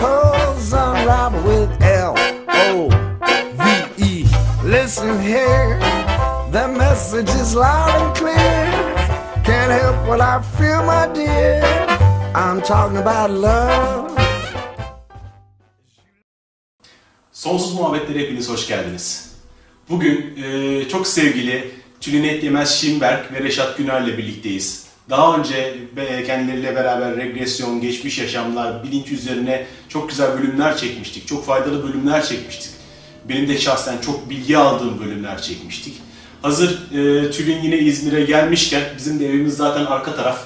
unravel with L O V E. Listen here, the message is loud and clear. Can't help what I feel, my dear. I'm talking about love. Sonsuz Muhabbetlere hepiniz hoş geldiniz. Bugün e, çok sevgili Tülinet Yemez Şimberk ve Reşat Güner'le birlikteyiz. Daha önce kendileriyle beraber regresyon, geçmiş yaşamlar, bilinç üzerine çok güzel bölümler çekmiştik. Çok faydalı bölümler çekmiştik. Benim de şahsen çok bilgi aldığım bölümler çekmiştik. Hazır e, Tülin yine İzmir'e gelmişken, bizim de evimiz zaten arka taraf.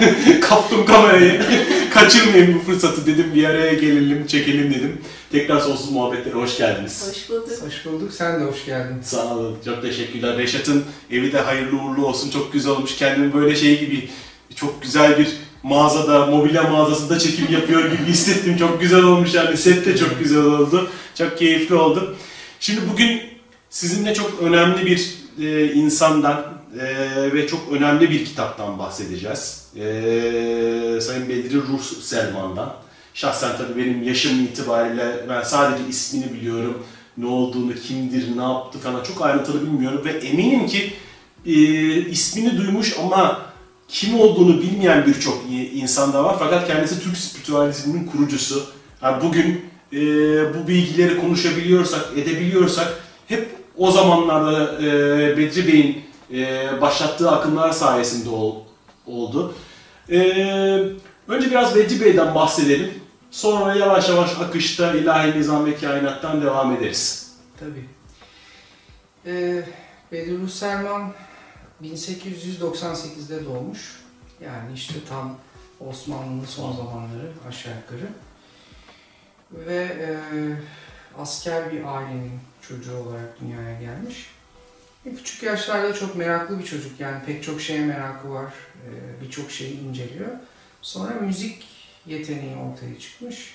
Kaptım kamerayı. Kaçırmayayım bu fırsatı dedim. Bir araya gelelim, çekelim dedim. Tekrar sonsuz muhabbetlere hoş geldiniz. Hoş bulduk. Hoş bulduk. Sen de hoş geldin. Sağ olun. Çok teşekkürler. Reşat'ın evi de hayırlı uğurlu olsun. Çok güzel olmuş. Kendimi böyle şey gibi çok güzel bir mağazada, mobilya mağazasında çekim yapıyor gibi hissettim. Çok güzel olmuş yani. Set de çok güzel oldu. Çok keyifli oldu. Şimdi bugün sizinle çok önemli bir e, insandan e, ve çok önemli bir kitaptan bahsedeceğiz. E, Sayın Bedri Ruh Selman'dan. Şahsen tabii benim yaşım itibariyle ben sadece ismini biliyorum. Ne olduğunu, kimdir, ne yaptı falan çok ayrıntılı bilmiyorum. Ve eminim ki e, ismini duymuş ama kim olduğunu bilmeyen birçok insan da var. Fakat kendisi Türk spiritüalizminin kurucusu. Yani bugün e, bu bilgileri konuşabiliyorsak, edebiliyorsak hep o zamanlarda e, Bedri Bey'in e, başlattığı akımlar sayesinde ol- oldu. E, önce biraz Bedri Bey'den bahsedelim. Sonra yavaş yavaş akışta ilahi nizam ve kainattan devam ederiz. Tabii. Ee, Bedirul Selman 1898'de doğmuş. Yani işte tam Osmanlı'nın son zamanları aşağı yukarı. Ve e, asker bir ailenin çocuğu olarak dünyaya gelmiş. Küçük yaşlarda çok meraklı bir çocuk yani pek çok şeye merakı var. E, Birçok şeyi inceliyor. Sonra müzik yeteneği ortaya çıkmış.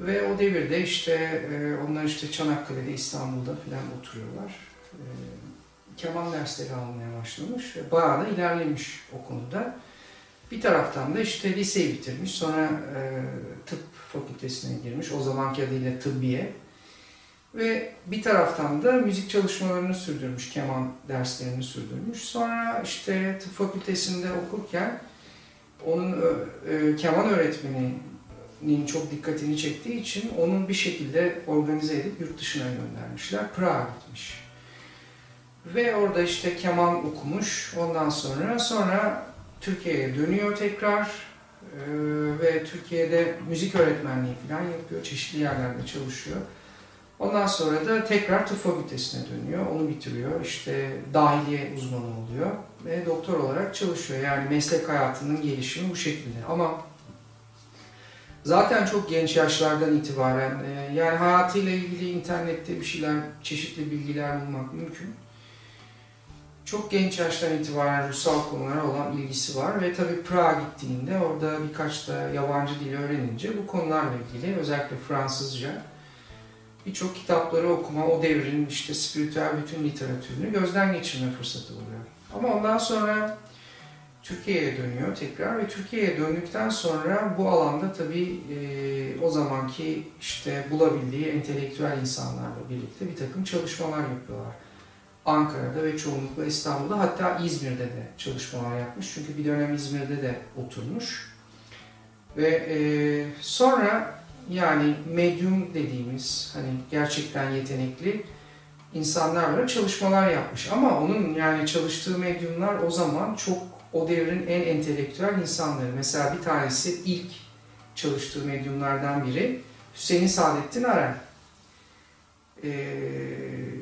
Ve o devirde işte e, onlar işte Çanakkale'de, İstanbul'da falan oturuyorlar. E, keman dersleri almaya başlamış ve bayağı da ilerlemiş o konuda. Bir taraftan da işte liseyi bitirmiş, sonra e, tıp fakültesine girmiş, o zamanki adıyla tıbbiye. Ve bir taraftan da müzik çalışmalarını sürdürmüş, keman derslerini sürdürmüş. Sonra işte tıp fakültesinde okurken onun e, keman öğretmeninin çok dikkatini çektiği için onun bir şekilde organize edip yurt dışına göndermişler. Prag'a gitmiş. Ve orada işte keman okumuş. Ondan sonra sonra Türkiye'ye dönüyor tekrar Ee, ve Türkiye'de müzik öğretmenliği falan yapıyor. Çeşitli yerlerde çalışıyor. Ondan sonra da tekrar tıp fakültesine dönüyor. Onu bitiriyor. İşte dahiliye uzmanı oluyor ve doktor olarak çalışıyor. Yani meslek hayatının gelişimi bu şekilde. Ama zaten çok genç yaşlardan itibaren e, yani hayatıyla ilgili internette bir şeyler, çeşitli bilgiler bulmak mümkün. Çok genç yaştan itibaren ruhsal konulara olan ilgisi var ve tabii Prag'a gittiğinde orada birkaç da yabancı dil öğrenince bu konularla ilgili özellikle Fransızca birçok kitapları okuma, o devrin işte spiritüel bütün literatürünü gözden geçirme fırsatı oluyor. Ama ondan sonra Türkiye'ye dönüyor tekrar ve Türkiye'ye döndükten sonra bu alanda tabii e, o zamanki işte bulabildiği entelektüel insanlarla birlikte bir takım çalışmalar yapıyorlar. Ankara'da ve çoğunlukla İstanbul'da hatta İzmir'de de çalışmalar yapmış. Çünkü bir dönem İzmir'de de oturmuş. Ve e, sonra yani medyum dediğimiz hani gerçekten yetenekli insanlarla çalışmalar yapmış. Ama onun yani çalıştığı medyumlar o zaman çok o devrin en entelektüel insanları. Mesela bir tanesi ilk çalıştığı medyumlardan biri Hüseyin Saadettin Arel. Ee,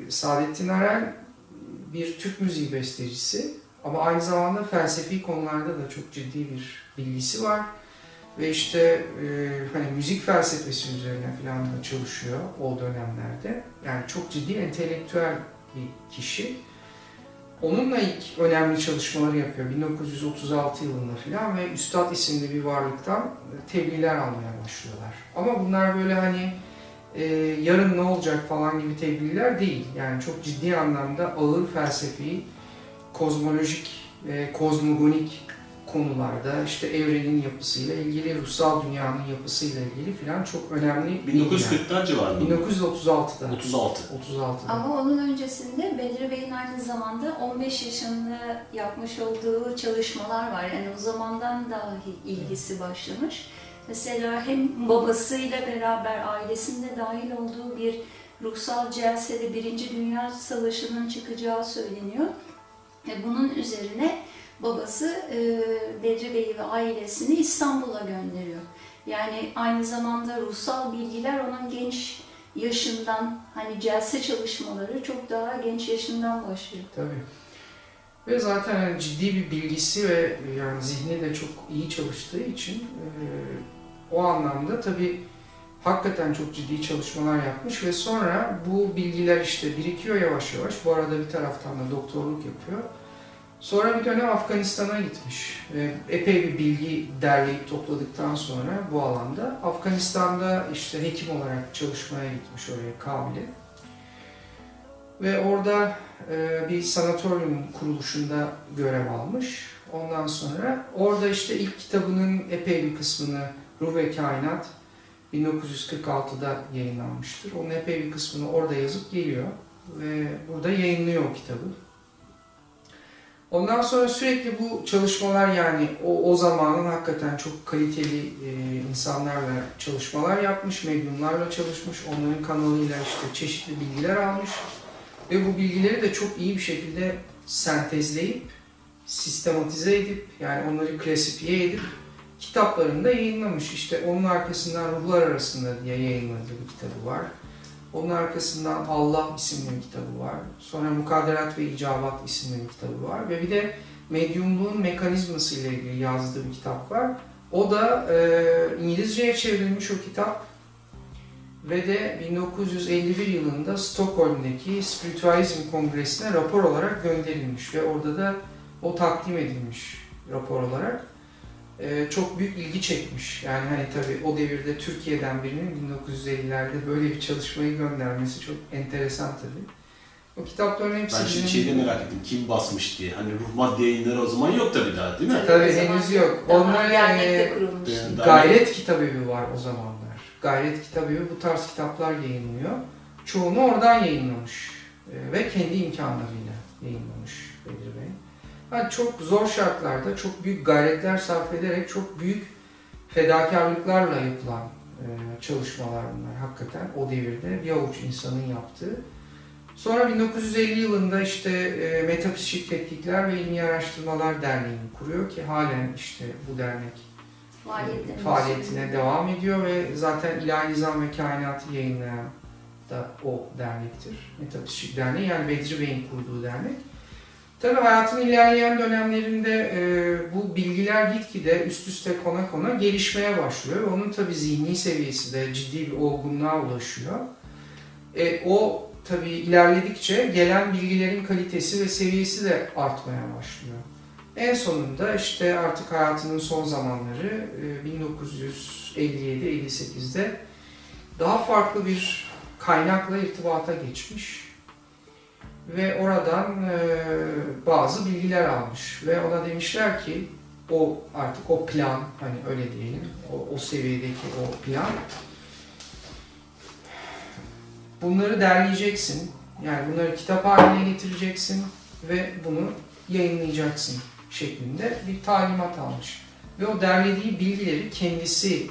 Saadettin Arel bir Türk müziği bestecisi ama aynı zamanda felsefi konularda da çok ciddi bir bilgisi var. Ve işte e, hani müzik felsefesi üzerine falan da çalışıyor o dönemlerde. Yani çok ciddi entelektüel bir kişi. Onunla ilk önemli çalışmaları yapıyor 1936 yılında falan ve Üstad isimli bir varlıktan tebliğler almaya başlıyorlar. Ama bunlar böyle hani e, yarın ne olacak falan gibi tebliğler değil. Yani çok ciddi anlamda ağır felsefi, kozmolojik, e, kozmogonik konularda işte evrenin yapısıyla ilgili, ruhsal dünyanın yapısıyla ilgili filan çok önemli bilgiler. 1940'lar civarında. 1936'da. 36. 36'da. Ama onun öncesinde Bedri Bey'in aynı zamanda 15 yaşında yapmış olduğu çalışmalar var. Yani o zamandan dahi ilgisi başlamış. Mesela hem babasıyla beraber ailesinde dahil olduğu bir ruhsal celsede Birinci Dünya Savaşı'nın çıkacağı söyleniyor. Ve bunun üzerine babası e, Bedri Bey'i ve ailesini İstanbul'a gönderiyor. Yani aynı zamanda ruhsal bilgiler onun genç yaşından hani celse çalışmaları çok daha genç yaşından başlıyor. Tabii. Ve zaten hani ciddi bir bilgisi ve yani zihni de çok iyi çalıştığı için e, o anlamda tabii hakikaten çok ciddi çalışmalar yapmış ve sonra bu bilgiler işte birikiyor yavaş yavaş. Bu arada bir taraftan da doktorluk yapıyor. Sonra bir dönem Afganistan'a gitmiş. Ve epey bir bilgi derleyip topladıktan sonra bu alanda Afganistan'da işte hekim olarak çalışmaya gitmiş oraya Kabil'e. Ve orada e, bir sanatoryum kuruluşunda görev almış. Ondan sonra orada işte ilk kitabının epey bir kısmını Ruh ve Kainat 1946'da yayınlanmıştır. Onun epey bir kısmını orada yazıp geliyor ve burada yayınlıyor o kitabı. Ondan sonra sürekli bu çalışmalar yani o, o zamanın hakikaten çok kaliteli e, insanlarla çalışmalar yapmış, medyumlarla çalışmış, onların kanalıyla işte çeşitli bilgiler almış ve bu bilgileri de çok iyi bir şekilde sentezleyip, sistematize edip yani onları klasifiye edip kitaplarında yayınlamış. İşte onun arkasından Ruhlar Arasında diye yayınladığı bir kitabı var. Onun arkasından Allah isimli bir kitabı var. Sonra Mukadderat ve İcabat isimli bir kitabı var. Ve bir de medyumluğun mekanizması ile ilgili yazdığı bir kitap var. O da e, İngilizceye çevrilmiş o kitap. Ve de 1951 yılında Stockholm'deki Spiritualizm Kongresi'ne rapor olarak gönderilmiş. Ve orada da o takdim edilmiş rapor olarak. Ee, çok büyük ilgi çekmiş. Yani hani tabii o devirde Türkiye'den birinin 1950'lerde böyle bir çalışmayı göndermesi çok enteresan tabii. O kitapların hepsi... Ben şimdi şeyde merak ettim. Kim basmış diye. Hani ruh madde yayınları o zaman yok tabii daha değil mi? Tabii henüz yok. Onlar, e, Gayret Kitabevi var o zamanlar. Gayret Kitabevi bu tarz kitaplar yayınlıyor. Çoğunu oradan yayınlamış. Ee, ve kendi imkanlarıyla yayınlamış Bedir Bey. Yani çok zor şartlarda çok büyük gayretler sarf ederek çok büyük fedakarlıklarla yapılan e, çalışmalar bunlar hakikaten o devirde bir avuç insanın yaptığı. Sonra 1950 yılında işte e, Metafizik Tetkikler ve İlmi Araştırmalar Derneği'ni kuruyor ki halen işte bu dernek Faaliyetlerine faaliyetine sürdürüyor. devam ediyor ve zaten İlahi Nizam ve Kainat'ı yayınlayan da o dernektir. Metafizik Derneği yani Bedri Bey'in kurduğu dernek. Tabii hayatın ilerleyen dönemlerinde e, bu bilgiler gitgide üst üste kona kona gelişmeye başlıyor. Onun tabii zihni seviyesi de ciddi bir olgunluğa ulaşıyor. E, o tabii ilerledikçe gelen bilgilerin kalitesi ve seviyesi de artmaya başlıyor. En sonunda işte artık hayatının son zamanları e, 1957-58'de daha farklı bir kaynakla irtibata geçmiş ve oradan e, bazı bilgiler almış. Ve ona demişler ki o artık o plan hani öyle diyelim o, o seviyedeki o plan. Bunları derleyeceksin. Yani bunları kitap haline getireceksin ve bunu yayınlayacaksın şeklinde bir talimat almış. Ve o derlediği bilgileri kendisi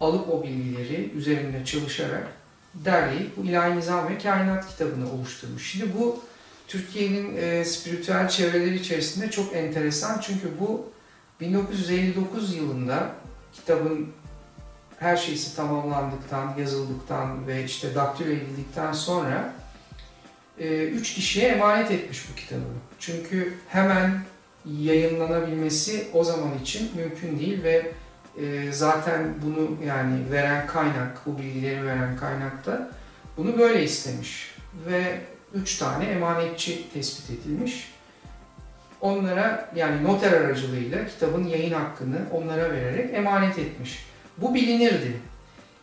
alıp o bilgileri üzerinde çalışarak derleyip İlahi Nizam ve Kainat kitabını oluşturmuş. Şimdi bu Türkiye'nin e, spiritüel çevreleri içerisinde çok enteresan çünkü bu 1959 yılında kitabın her şeysi tamamlandıktan, yazıldıktan ve işte daktilo edildikten sonra e, üç kişiye emanet etmiş bu kitabı. Çünkü hemen yayınlanabilmesi o zaman için mümkün değil ve E, zaten bunu yani veren kaynak, bu bilgileri veren kaynak da bunu böyle istemiş. Ve üç tane emanetçi tespit edilmiş. Onlara yani noter aracılığıyla kitabın yayın hakkını onlara vererek emanet etmiş. Bu bilinirdi.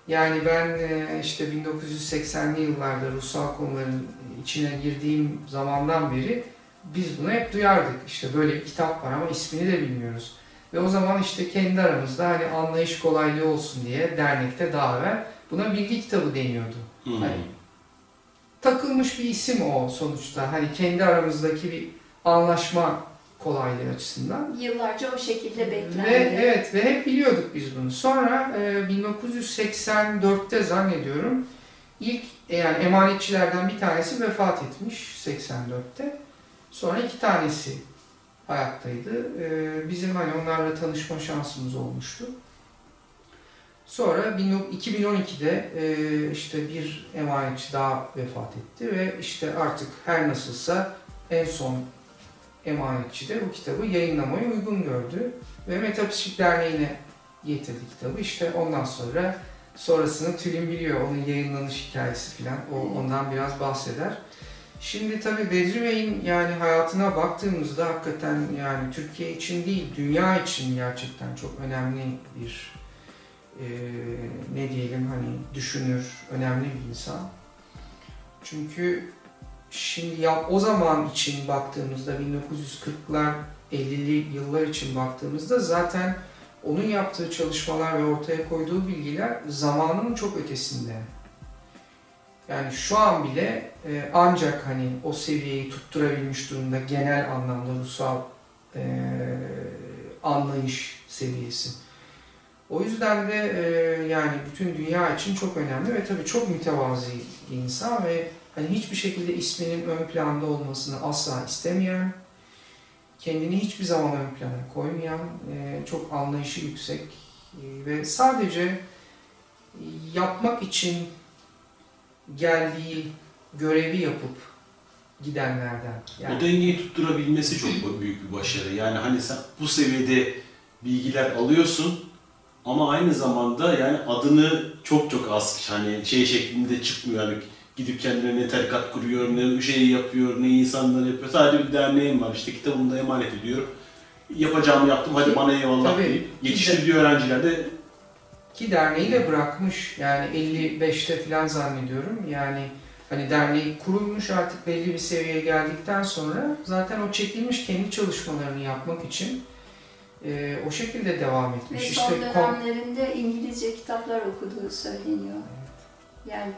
Yani ben e, işte 1980'li yıllarda ruhsal konuların içine girdiğim zamandan beri biz bunu hep duyardık. İşte böyle bir kitap var ama ismini de bilmiyoruz. Ve o zaman işte kendi aramızda hani anlayış kolaylığı olsun diye dernekte daha evvel buna bilgi kitabı deniyordu. Hmm. Hani takılmış bir isim o sonuçta. Hani kendi aramızdaki bir anlaşma kolaylığı açısından. Yıllarca o şekilde beklendi. Ve evet ve hep biliyorduk biz bunu. Sonra e, 1984'te zannediyorum ilk e, yani emanetçilerden bir tanesi vefat etmiş 84'te. Sonra iki tanesi hayattaydı. E, bizim hani onlarla tanışma şansımız olmuştu. Sonra 2012'de e, işte bir emanetçi daha vefat etti ve işte artık her nasılsa en son emanetçi de bu kitabı yayınlamayı uygun gördü ve Metapsik Derneği'ne getirdi kitabı. İşte ondan sonra sonrasını Tülin biliyor. Onun yayınlanış hikayesi falan. O ondan biraz bahseder. Şimdi tabii Bedri Bey'in yani hayatına baktığımızda hakikaten yani Türkiye için değil, dünya için gerçekten çok önemli bir e, ne diyelim hani düşünür, önemli bir insan. Çünkü şimdi ya o zaman için baktığımızda 1940'lar 50'li yıllar için baktığımızda zaten onun yaptığı çalışmalar ve ortaya koyduğu bilgiler zamanının çok ötesinde. Yani şu an bile e, ancak hani o seviyeyi tutturabilmiş durumda genel anlamda ruhsal e, anlayış seviyesi. O yüzden de e, yani bütün dünya için çok önemli ve tabii çok mütevazi bir insan ve hani hiçbir şekilde isminin ön planda olmasını asla istemeyen, kendini hiçbir zaman ön plana koymayan, e, çok anlayışı yüksek e, ve sadece yapmak için geldiği görevi yapıp gidenlerden. O dengeyi tutturabilmesi çok büyük bir başarı. Yani hani sen bu seviyede bilgiler alıyorsun ama aynı zamanda yani adını çok çok az hani şey şeklinde çıkmıyor. Yani gidip kendine ne tarikat kuruyor, ne şey yapıyor, ne insanlar yapıyor. Sadece bir derneğim var. İşte kitabımı da emanet ediyorum. Yapacağımı yaptım, hadi bana eyvallah Tabii. deyip yetiştirdiği öğrenciler de Ki derneği de bırakmış. Yani 55'te falan zannediyorum. Yani hani derneği kurulmuş artık belli bir seviyeye geldikten sonra zaten o çekilmiş kendi çalışmalarını yapmak için e, o şekilde devam Ve etmiş. son İşte kon- dönemlerinde İngilizce kitaplar okuduğu söyleniyor. Yani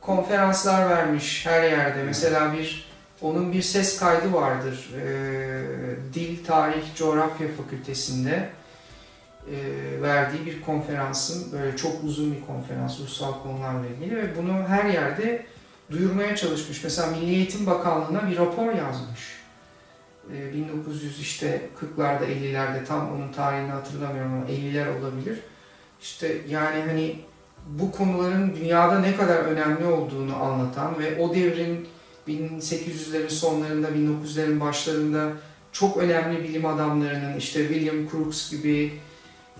konferanslar vermiş her yerde. Mesela bir onun bir ses kaydı vardır. Ee, Dil, Tarih, Coğrafya Fakültesinde e, verdiği bir konferansın böyle çok uzun bir konferans ruhsal konularla ilgili ve bunu her yerde duyurmaya çalışmış. Mesela Milli Eğitim Bakanlığı'na bir rapor yazmış. Ee, 1900 işte 40'larda 50'lerde tam onun tarihini hatırlamıyorum ama 50'ler olabilir. İşte yani hani bu konuların dünyada ne kadar önemli olduğunu anlatan ve o devrin 1800'lerin sonlarında, 1900'lerin başlarında çok önemli bilim adamlarının, işte William Crookes gibi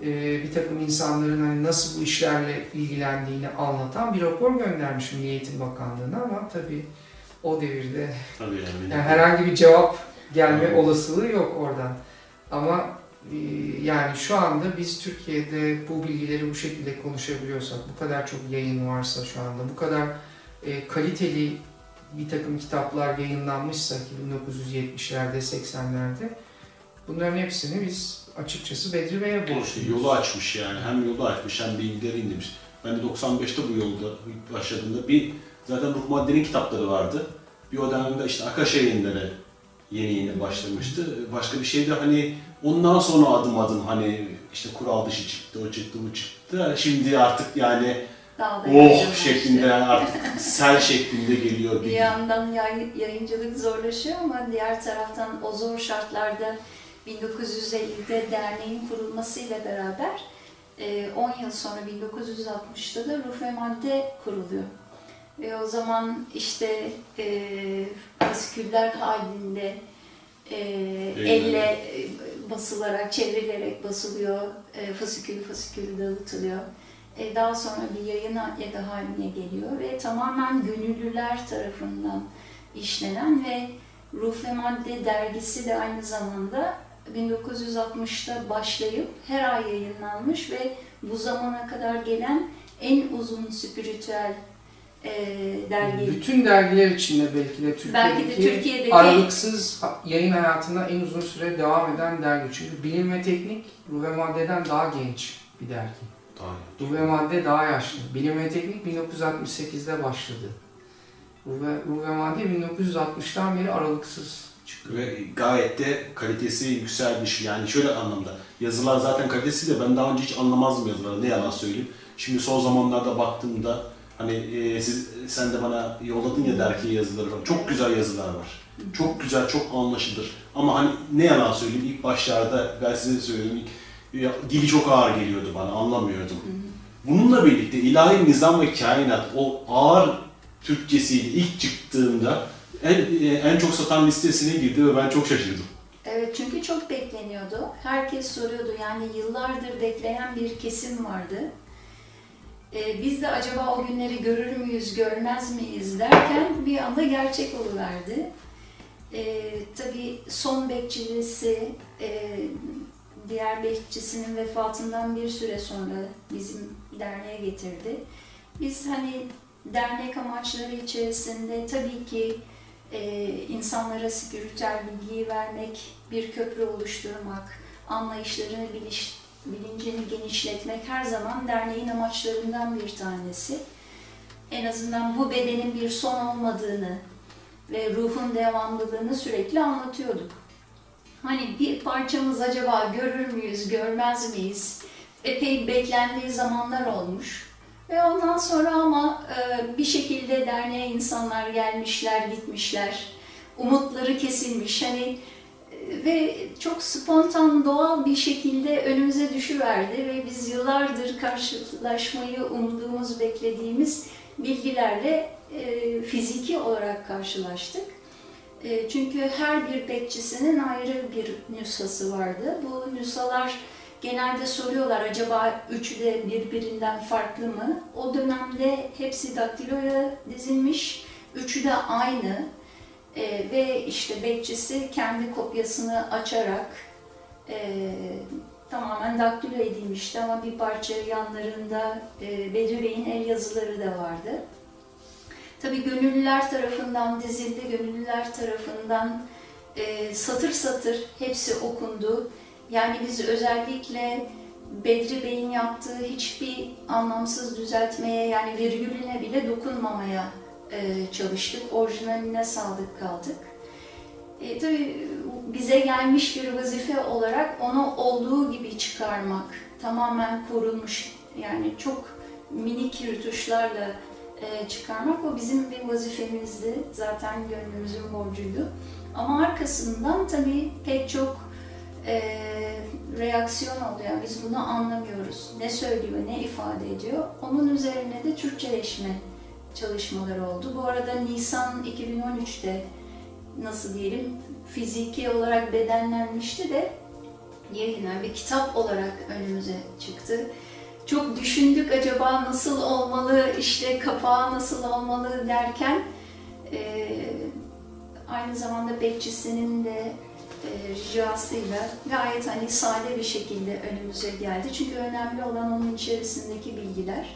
e, bir takım insanların hani nasıl bu işlerle ilgilendiğini anlatan bir rapor göndermiş Milli Eğitim Bakanlığı'na ama tabii o devirde tabii yani. yani herhangi bir cevap gelme Evet. olasılığı yok oradan. Ama e, yani şu anda biz Türkiye'de bu bilgileri bu şekilde konuşabiliyorsak, bu kadar çok yayın varsa şu anda, bu kadar e, kaliteli bir takım kitaplar yayınlanmışsa ki 1970'lerde, 80'lerde bunların hepsini biz açıkçası Bedri Bey'e İşte borçluyuz. yolu açmış yani. Hem yolu açmış hem bilgileri indirmiş. Ben de 95'te bu yolda başladığımda bir zaten Ruh Madde'nin kitapları vardı. Bir o dönemde işte Akaş yayınları yeni yeni başlamıştı. Başka bir şey de hani ondan sonra adım adım hani işte kural dışı çıktı, o çıktı, bu çıktı. Şimdi artık yani oh şeklinde yani artık sel şeklinde geliyor Bir yandan yay- yayıncılık zorlaşıyor ama diğer taraftan o zor şartlarda 1950'de derneğin kurulmasıyla beraber e, 10 yıl sonra 1960'da da Ruh ve Madde kuruluyor. Ve o zaman işte e, fasküller halinde e, Elle. e, basılarak, çevrilerek basılıyor. E, fasikül fasikül dağıtılıyor. E, daha sonra bir yayına ya da haline geliyor ve tamamen gönüllüler tarafından işlenen ve Ruh ve Madde dergisi de aynı zamanda 1960'ta başlayıp her ay yayınlanmış ve bu zamana kadar gelen en uzun spiritüel e, dergi. Bütün dergiler içinde belki de Türkiye'deki, Belki de Türkiye'deki- aralıksız yayın hayatında en uzun süre devam eden dergi. Çünkü bilim ve teknik ruh ve maddeden daha genç bir dergi. Ruh ve madde daha yaşlı. Bilim ve teknik 1968'de başladı. Ruh ve, ruh ve madde 1960'tan beri aralıksız Ve gayet de kalitesi yükselmiş. Yani şöyle anlamda. Yazılar zaten kalitesi de ben daha önce hiç anlamazdım yazıları. Ne yalan söyleyeyim. Şimdi son zamanlarda baktığımda hani e, siz sen de bana yolladın ya dergi yazıları falan. Çok güzel yazılar var. Çok güzel, çok anlaşılır. Ama hani ne yalan söyleyeyim ilk başlarda ben size söyleyeyim ilk ya, dili çok ağır geliyordu bana. Anlamıyordum. Bununla birlikte ilahi nizam ve kainat o ağır Türkçesiyle ilk çıktığında en, en çok satan listesine girdi ve ben çok şaşırdım. Evet çünkü çok bekleniyordu. Herkes soruyordu yani yıllardır bekleyen bir kesim vardı. Ee, biz de acaba o günleri görür müyüz, görmez miyiz derken bir anda gerçek oluverdi. Ee, tabii son bekçilisi, e, diğer bekçisinin vefatından bir süre sonra bizim derneğe getirdi. Biz hani dernek amaçları içerisinde tabii ki e, insanlara spiritüel bilgiyi vermek, bir köprü oluşturmak, anlayışlarını, biliş, bilincini genişletmek her zaman derneğin amaçlarından bir tanesi. En azından bu bedenin bir son olmadığını ve ruhun devamlılığını sürekli anlatıyorduk. Hani bir parçamız acaba görür müyüz, görmez miyiz? Epey beklendiği zamanlar olmuş. Ve ondan sonra ama e, bir şekilde derneğe insanlar gelmişler, gitmişler. Umutları kesilmiş. Hani e, ve çok spontan, doğal bir şekilde önümüze düşüverdi ve biz yıllardır karşılaşmayı umduğumuz, beklediğimiz bilgilerle e, fiziki olarak karşılaştık. E, çünkü her bir bekçisinin ayrı bir nüshası vardı. Bu nüshalar genelde soruyorlar acaba üçü de birbirinden farklı mı? O dönemde hepsi daktiloya dizilmiş, üçü de aynı Ee, ve işte bekçisi kendi kopyasını açarak e, tamamen daktilo edilmişti ama bir parça yanlarında e, Bedri Bey'in el yazıları da vardı. Tabii gönüllüler tarafından dizildi, gönüllüler tarafından e, satır satır hepsi okundu. Yani biz özellikle Bedri Bey'in yaptığı hiçbir anlamsız düzeltmeye yani virgülüne bile dokunmamaya e, çalıştık. Orijinaline sadık kaldık. E, tabii bize gelmiş bir vazife olarak onu olduğu gibi çıkarmak, tamamen korunmuş yani çok minik rütuşlarla e, çıkarmak o bizim bir vazifemizdi. Zaten gönlümüzün borcuydu. Ama arkasından tabii pek çok e, reaksiyon oldu. Yani biz bunu anlamıyoruz. Ne söylüyor, ne ifade ediyor. Onun üzerine de Türkçeleşme çalışmaları oldu. Bu arada Nisan 2013'te nasıl diyelim fiziki olarak bedenlenmişti de yayınlanan bir kitap olarak önümüze çıktı. Çok düşündük acaba nasıl olmalı, işte kapağı nasıl olmalı derken e, aynı zamanda bekçisinin de ricasıyla gayet hani sade bir şekilde önümüze geldi. Çünkü önemli olan onun içerisindeki bilgiler.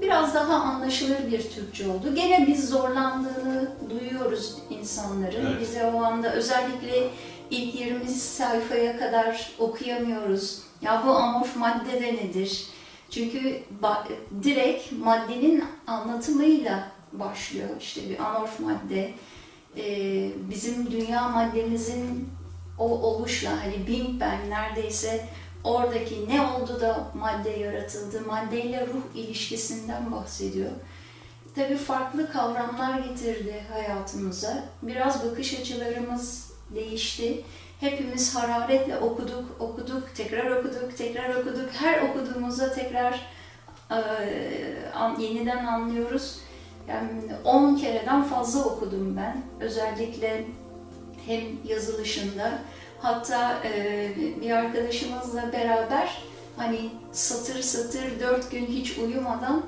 Biraz daha anlaşılır bir Türkçe oldu. Gene biz zorlandığını duyuyoruz insanların. Evet. Bize o anda özellikle ilk 20 sayfaya kadar okuyamıyoruz. Ya bu amorf madde de nedir? Çünkü direkt maddenin anlatımıyla başlıyor. İşte bir amorf madde, e, bizim dünya maddemizin o oluşla hani Big Bang neredeyse oradaki ne oldu da madde yaratıldı, maddeyle ruh ilişkisinden bahsediyor. Tabii farklı kavramlar getirdi hayatımıza. Biraz bakış açılarımız değişti. Hepimiz hararetle okuduk, okuduk, tekrar okuduk, tekrar okuduk. Her okuduğumuzda tekrar e, an- yeniden anlıyoruz. Yani 10 kereden fazla okudum ben. Özellikle hem yazılışında hatta e, bir arkadaşımızla beraber hani satır satır dört gün hiç uyumadan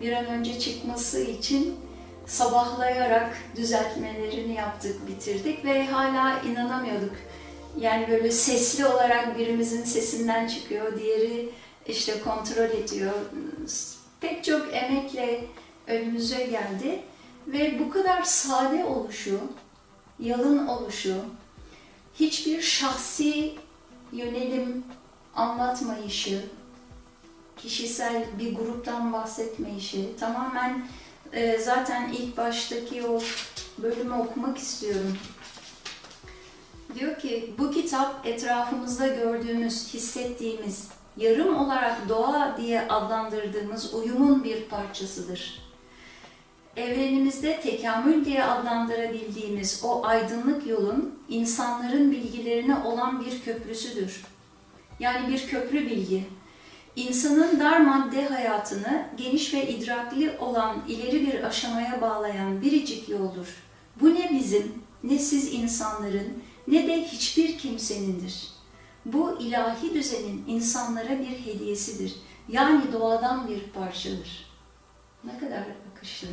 bir an önce çıkması için sabahlayarak düzeltmelerini yaptık, bitirdik ve hala inanamıyorduk. Yani böyle sesli olarak birimizin sesinden çıkıyor, diğeri işte kontrol ediyor. Pek çok emekle önümüze geldi ve bu kadar sade oluşu, yalın oluşu, hiçbir şahsi yönelim anlatmayışı, kişisel bir gruptan bahsetmeyişi, tamamen e, zaten ilk baştaki o bölümü okumak istiyorum. Diyor ki bu kitap etrafımızda gördüğümüz, hissettiğimiz, yarım olarak doğa diye adlandırdığımız uyumun bir parçasıdır. Evrenimizde tekamül diye adlandırabildiğimiz o aydınlık yolun insanların bilgilerine olan bir köprüsüdür. Yani bir köprü bilgi. İnsanın dar madde hayatını geniş ve idrakli olan ileri bir aşamaya bağlayan biricik yoldur. Bu ne bizim, ne siz insanların, ne de hiçbir kimsenindir. Bu ilahi düzenin insanlara bir hediyesidir. Yani doğadan bir parçadır. Ne kadar akışlı.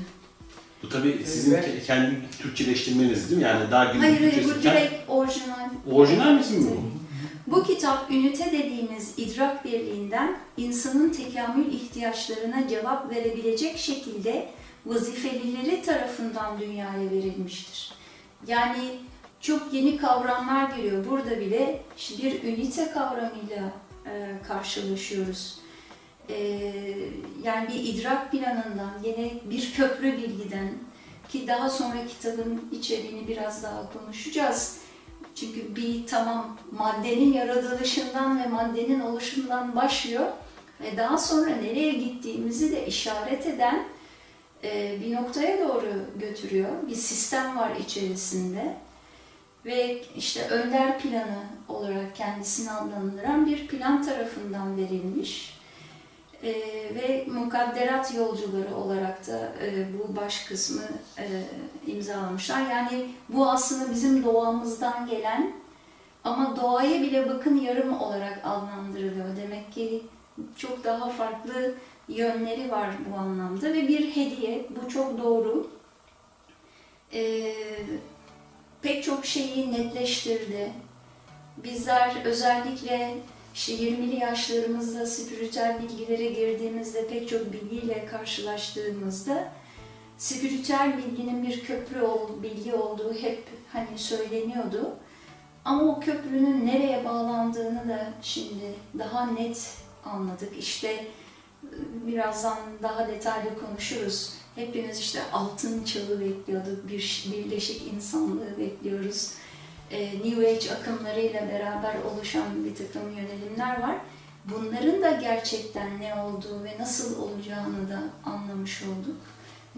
Bu tabii sizin Evet. ke- kendi Türkçeleştirmeniz değil mi? Yani dar gibi Hayır hayır bu direkt orijinal. Orijinal misin bu? Bu kitap ünite dediğimiz idrak birliğinden insanın tekamül ihtiyaçlarına cevap verebilecek şekilde vazifelileri tarafından dünyaya verilmiştir. Yani çok yeni kavramlar geliyor. Burada bile işte bir ünite kavramıyla e, karşılaşıyoruz. E, yani bir idrak planından, yine bir köprü bilgiden ki daha sonra kitabın içeriğini biraz daha konuşacağız. Çünkü bir tamam maddenin yaratılışından ve maddenin oluşumundan başlıyor ve daha sonra nereye gittiğimizi de işaret eden e, bir noktaya doğru götürüyor. Bir sistem var içerisinde ve işte önder planı olarak kendisini adlandıran bir plan tarafından verilmiş. E, ve mukadderat yolcuları olarak da e, bu baş kısmı e, imzalamışlar. Yani bu aslında bizim doğamızdan gelen ama doğaya bile bakın yarım olarak adlandırılıyor. Demek ki çok daha farklı yönleri var bu anlamda ve bir hediye. Bu çok doğru. E, pek çok şeyi netleştirdi. Bizler özellikle işte 20'li yaşlarımızda spiritüel bilgilere girdiğimizde pek çok bilgiyle karşılaştığımızda spiritüel bilginin bir köprü ol, bilgi olduğu hep hani söyleniyordu. Ama o köprünün nereye bağlandığını da şimdi daha net anladık. İşte e, birazdan daha detaylı konuşuruz. Hepimiz işte altın çağı bekliyorduk, bir birleşik insanlığı bekliyoruz. E, New Age akımlarıyla beraber oluşan bir takım yönelimler var. Bunların da gerçekten ne olduğu ve nasıl olacağını da anlamış olduk.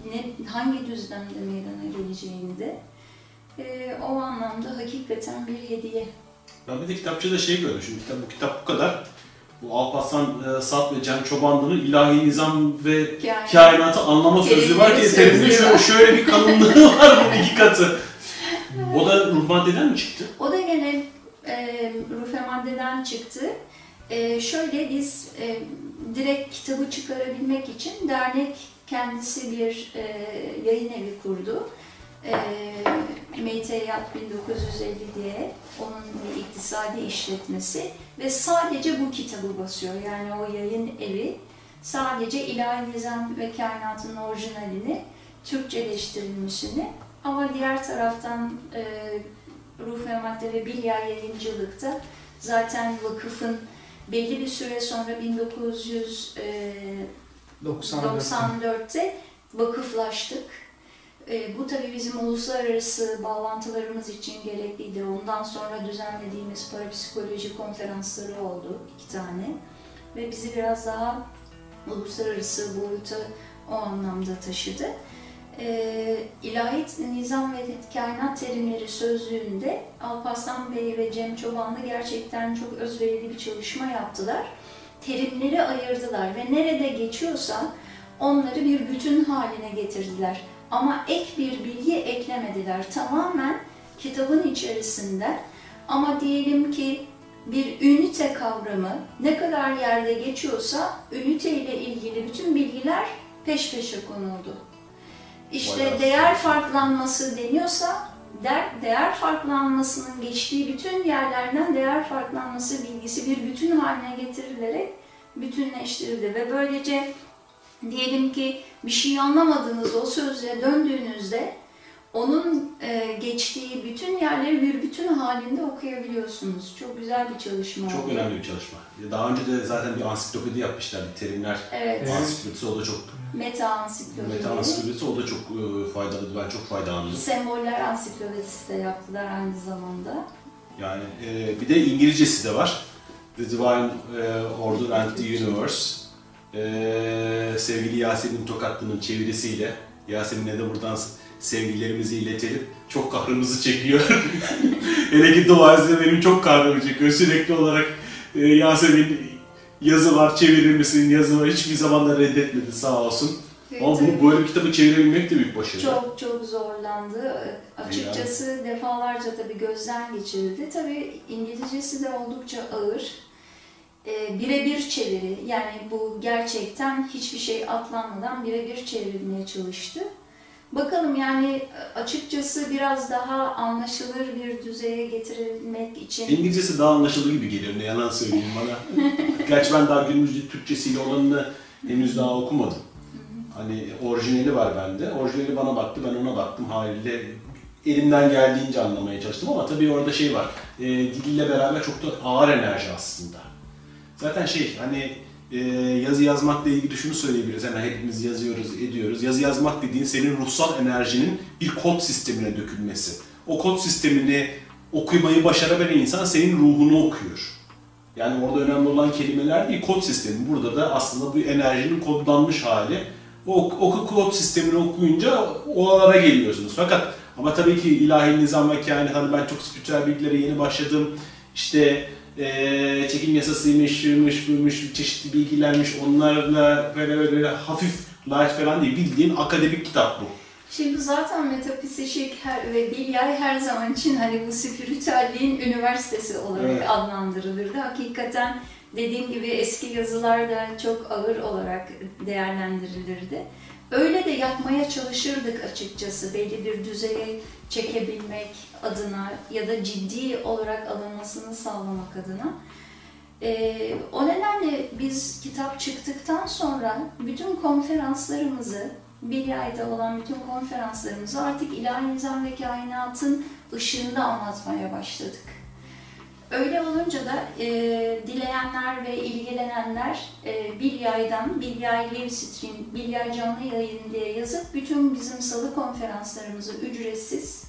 Ne, hangi düzlemde meydana geleceğini de. E, o anlamda hakikaten bir hediye. Ben bir de kitapçıda şey gördüm. Şimdi kitap, bu kitap bu kadar. Bu Alparslan e, Sat ve Cem Çobanlı'nın ilahi nizam ve Yani, kainatı anlama sözü var ki sözleri şöyle, şöyle bir kalınlığı var bunun iki katı. O da ruh maddeden mi çıktı? O da gene e, rufe maddeden çıktı. E, şöyle biz e, direkt kitabı çıkarabilmek için dernek kendisi bir e, yayın evi kurdu. E, Meyteyat 1950 diye onun iktisadi işletmesi ve sadece bu kitabı basıyor. Yani o yayın evi sadece ilahi nizam ve kainatın orijinalini Türkçeleştirilmişini ama diğer taraftan e, Ruh ve Madde ve Bilya yayıncılıkta zaten vakıfın belli bir süre sonra 1994'te vakıflaştık. E, bu tabii bizim uluslararası bağlantılarımız için gerekliydi. Ondan sonra düzenlediğimiz parapsikoloji konferansları oldu iki tane. Ve bizi biraz daha uluslararası boyuta o anlamda taşıdı. E, İlahi Nizam ve Kainat Terimleri sözlüğünde Alparslan Bey ve Cem Çobanlı gerçekten çok özverili bir çalışma yaptılar. Terimleri ayırdılar ve nerede geçiyorsa onları bir bütün haline getirdiler. Ama ek bir bilgi eklemediler. Tamamen kitabın içerisinde ama diyelim ki bir ünite kavramı ne kadar yerde geçiyorsa ünite ile ilgili bütün bilgiler peş peşe konuldu. İşte Vay değer farklanması deniyorsa der, değer farklanmasının geçtiği bütün yerlerden değer farklanması bilgisi bir bütün haline getirilerek bütünleştirildi. Ve böylece diyelim ki bir şey anlamadığınız o sözle döndüğünüzde onun e, geçtiği bütün yerleri bir bütün halinde okuyabiliyorsunuz. Çok güzel bir çalışma Çok oldu. önemli bir çalışma. Daha önce de zaten bir ansiklopedi yapmışlar. Terimler Evet, Evet. ansiklopedisi o da çok meta ansiklopedi. meta ansiklopedisi o da çok e, faydalı. Ben çok faydalandım. Semboller ansiklopedisi de yaptılar aynı zamanda. Yani e, bir de İngilizcesi de var. The Divine e, Order and the Universe. E, sevgili Yasemin Tokatlı'nın çevirisiyle Yasemin'e de buradan sevgilerimizi iletelim. Çok kahrımızı çekiyor. Hele ki duvarızda benim çok kahrımı çekiyor. Sürekli olarak e, Yasemin yazı var çevirir misin yazı var hiçbir zaman da reddetmedi sağ olsun. Ama Tabii. bunu böyle bir kitabı çevirebilmek de büyük başarı. Çok çok zorlandı. Açıkçası defalarca tabii gözden geçirildi. Tabii İngilizcesi de oldukça ağır. Ee, birebir çeviri, yani bu gerçekten hiçbir şey atlanmadan birebir çevrilmeye çalıştı. Bakalım yani açıkçası biraz daha anlaşılır bir düzeye getirilmek için İngilizcesi daha anlaşılır gibi geliyor ne yalan söyleyeyim bana. Gerçi ben daha günümüz Türkçesiyle olanını henüz daha okumadım. Hani orijinali var bende. Orijinali bana baktı, ben ona baktım haliyle elimden geldiğince anlamaya çalıştım ama tabii orada şey var. E, diliyle beraber çok da ağır enerji aslında. Zaten şey hani e, yazı yazmakla ilgili şunu söyleyebiliriz. Hemen hepimiz yazıyoruz, ediyoruz. Yazı yazmak dediğin senin ruhsal enerjinin bir kod sistemine dökülmesi. O kod sistemini okumayı başarabilen insan senin ruhunu okuyor. Yani orada önemli olan kelimeler değil, kod sistemi. Burada da aslında bu enerjinin kodlanmış hali. O, o kod sistemini okuyunca oralara geliyorsunuz. Fakat ama tabii ki ilahi nizam ve kainat, hani ben çok spiritüel bilgilere yeni başladım. İşte eee çekim yasasıymış, şuymuş, buymuş, çeşitli bilgilermiş. Onlarla böyle böyle hafif light falan değil. Bildiğin akademik kitap bu. Şimdi zaten metafizik her, ve bilyay her zaman için hani bu spiritüelliğin üniversitesi olarak Evet. adlandırılırdı. Hakikaten dediğim gibi eski yazılarda çok ağır olarak değerlendirilirdi. Öyle de yapmaya çalışırdık açıkçası belli bir düzeye çekebilmek adına ya da ciddi olarak alınmasını sağlamak adına. Ee, o nedenle biz kitap çıktıktan sonra bütün konferanslarımızı bir ayda olan bütün konferanslarımızı artık ilahi nizam ve kainatın ışığında anlatmaya başladık. Öyle olunca da e, dileyenler ve ilgilenenler e, Bilyay'dan, Bilyay Live Stream, Bilyay canlı yayın diye yazıp bütün bizim salı konferanslarımızı ücretsiz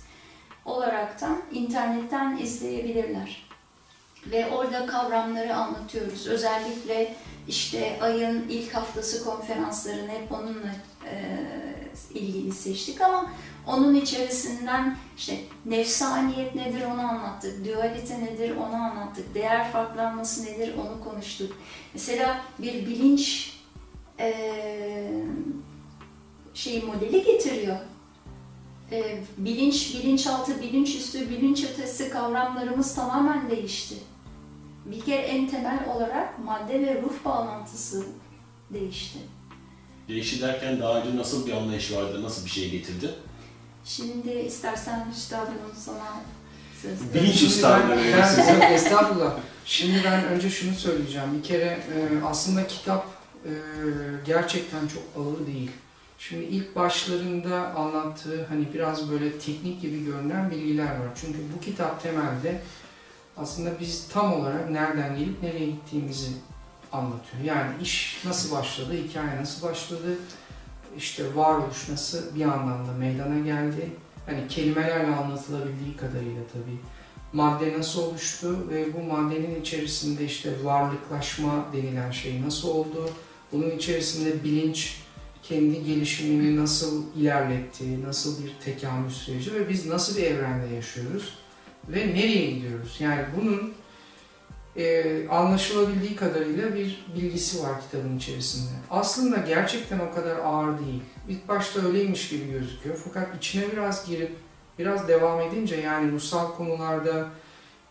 olaraktan internetten izleyebilirler. Ve orada kavramları anlatıyoruz. Özellikle işte ayın ilk haftası konferanslarını hep onunla e, ilgili seçtik ama onun içerisinden işte nefsaniyet nedir onu anlattık, dualite nedir onu anlattık, değer farklanması nedir onu konuştuk. Mesela bir bilinç e, şey modeli getiriyor. E, bilinç, bilinçaltı, bilinçüstü, bilinç ötesi kavramlarımız tamamen değişti. Bir kere en temel olarak madde ve ruh bağlantısı değişti. Değişti derken daha önce nasıl bir anlayış vardı, nasıl bir şey getirdi? Şimdi istersen üstadımın sana söz Bilinç size- Estağfurullah. Şimdi ben önce şunu söyleyeceğim. Bir kere e, aslında kitap e, gerçekten çok ağır değil. Şimdi ilk başlarında anlattığı hani biraz böyle teknik gibi görünen bilgiler var. Çünkü bu kitap temelde aslında biz tam olarak nereden gelip nereye gittiğimizi anlatıyor. Yani iş nasıl başladı, hikaye nasıl başladı, işte varoluş nasıl bir anlamda meydana geldi. Hani kelimelerle anlatılabildiği kadarıyla tabii. Madde nasıl oluştu ve bu maddenin içerisinde işte varlıklaşma denilen şey nasıl oldu? Bunun içerisinde bilinç kendi gelişimini nasıl ilerletti, nasıl bir tekamül süreci ve biz nasıl bir evrende yaşıyoruz ve nereye gidiyoruz? Yani bunun e, anlaşılabildiği kadarıyla bir bilgisi var kitabın içerisinde. Aslında gerçekten o kadar ağır değil. İlk başta öyleymiş gibi gözüküyor fakat içine biraz girip biraz devam edince yani ruhsal konularda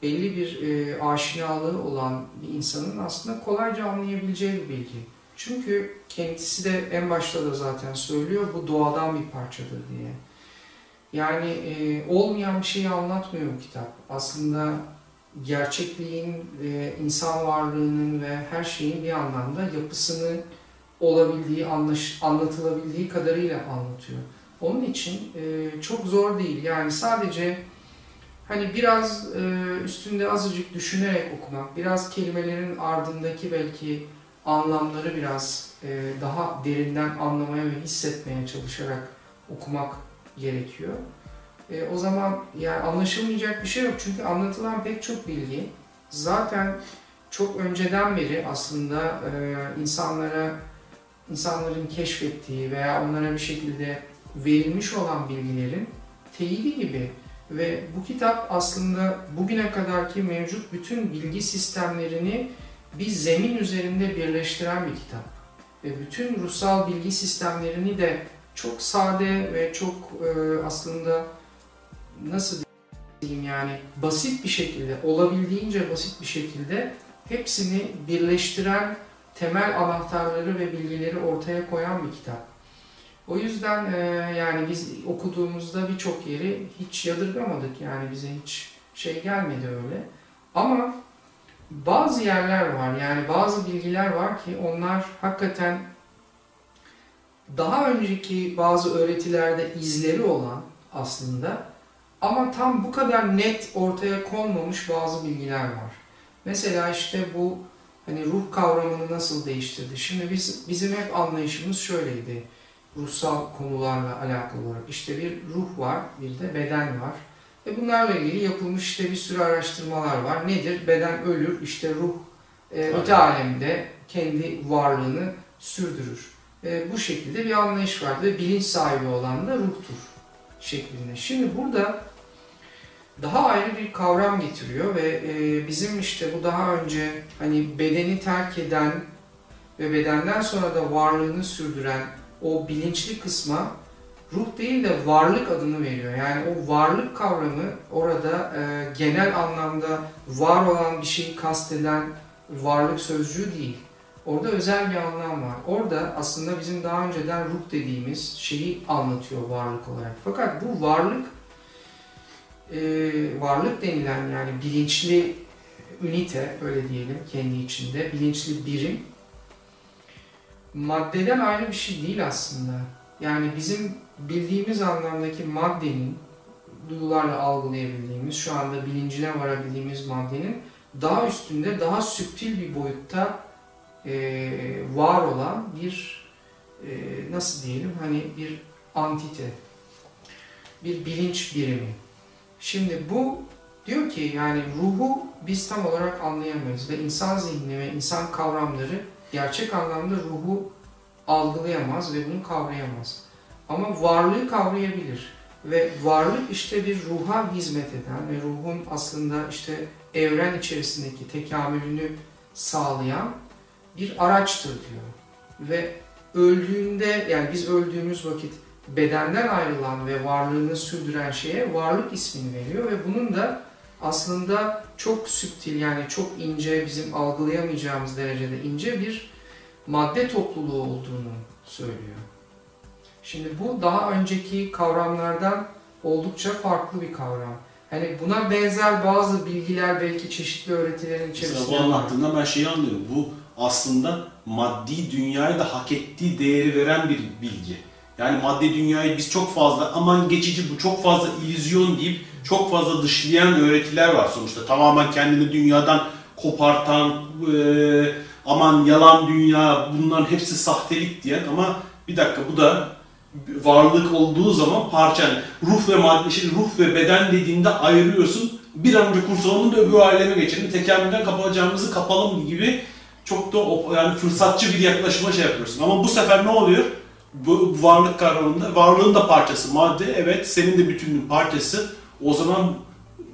belli bir e, aşinalığı olan bir insanın aslında kolayca anlayabileceği bir bilgi. Çünkü kendisi de en başta da zaten söylüyor bu doğadan bir parçadır diye. Yani e, olmayan bir şeyi anlatmıyor bu kitap. Aslında gerçekliğin, e, insan varlığının ve her şeyin bir anlamda yapısını olabildiği, anlaş, anlatılabildiği kadarıyla anlatıyor. Onun için e, çok zor değil. Yani sadece hani biraz e, üstünde azıcık düşünerek okumak, biraz kelimelerin ardındaki belki anlamları biraz e, daha derinden anlamaya ve hissetmeye çalışarak okumak gerekiyor. E, o zaman yani anlaşılmayacak bir şey yok çünkü anlatılan pek çok bilgi zaten çok önceden beri aslında e, insanlara insanların keşfettiği veya onlara bir şekilde verilmiş olan bilgilerin teyidi gibi ve bu kitap aslında bugüne kadarki mevcut bütün bilgi sistemlerini bir zemin üzerinde birleştiren bir kitap. Ve bütün ruhsal bilgi sistemlerini de çok sade ve çok e, aslında nasıl diyeyim yani basit bir şekilde, olabildiğince basit bir şekilde hepsini birleştiren temel anahtarları ve bilgileri ortaya koyan bir kitap. O yüzden e, yani biz okuduğumuzda birçok yeri hiç yadırgamadık yani bize hiç şey gelmedi öyle. Ama bazı yerler var yani bazı bilgiler var ki onlar hakikaten daha önceki bazı öğretilerde izleri olan aslında ama tam bu kadar net ortaya konmamış bazı bilgiler var. Mesela işte bu hani ruh kavramını nasıl değiştirdi? Şimdi biz bizim hep anlayışımız şöyleydi. Ruhsal konularla alakalı olarak. İşte bir ruh var, bir de beden var. Ve bunlarla ilgili yapılmış işte bir sürü araştırmalar var. Nedir? Beden ölür, işte ruh e, öte alemde kendi varlığını sürdürür. E, bu şekilde bir anlayış vardı ve bilinç sahibi olan da ruhtur şeklinde. Şimdi burada daha ayrı bir kavram getiriyor ve e, bizim işte bu daha önce hani bedeni terk eden ve bedenden sonra da varlığını sürdüren o bilinçli kısma ruh değil de varlık adını veriyor. Yani o varlık kavramı orada e, genel anlamda var olan bir şeyi kasteden varlık sözcüğü değil. Orada özel bir anlam var. Orada aslında bizim daha önceden ruh dediğimiz şeyi anlatıyor varlık olarak. Fakat bu varlık e, varlık denilen yani bilinçli ünite öyle diyelim kendi içinde bilinçli birim maddeden ayrı bir şey değil aslında. Yani bizim bildiğimiz anlamdaki maddenin duyularla algılayabildiğimiz, şu anda bilincine varabildiğimiz maddenin daha üstünde, daha süptil bir boyutta e, var olan bir e, nasıl diyelim hani bir antite, bir bilinç birimi. Şimdi bu diyor ki yani ruhu biz tam olarak anlayamayız ve insan zihni ve insan kavramları gerçek anlamda ruhu algılayamaz ve bunu kavrayamaz. Ama varlığı kavrayabilir. Ve varlık işte bir ruha hizmet eden ve ruhun aslında işte evren içerisindeki tekamülünü sağlayan bir araçtır diyor. Ve öldüğünde yani biz öldüğümüz vakit bedenden ayrılan ve varlığını sürdüren şeye varlık ismini veriyor ve bunun da aslında çok süptil yani çok ince bizim algılayamayacağımız derecede ince bir madde topluluğu olduğunu söylüyor. Şimdi bu daha önceki kavramlardan oldukça farklı bir kavram. Hani buna benzer bazı bilgiler belki çeşitli öğretilerin içerisinde Mesela bu anlattığında ben şeyi anlıyorum. Bu aslında maddi dünyaya da hak ettiği değeri veren bir bilgi. Yani maddi dünyayı biz çok fazla aman geçici bu çok fazla illüzyon deyip çok fazla dışlayan öğretiler var sonuçta. Tamamen kendini dünyadan kopartan, e, aman yalan dünya bunların hepsi sahtelik diyen ama bir dakika bu da varlık olduğu zaman parça. Ruh ve madde, işte ruh ve beden dediğinde ayırıyorsun. Bir an önce kurtulalım da öbür aleme geçelim. Tekamülden kapatacağımızı kapalım gibi çok da yani fırsatçı bir yaklaşıma şey yapıyorsun. Ama bu sefer ne oluyor? Bu varlık kavramında varlığın da parçası. Madde evet senin de bütünün parçası. O zaman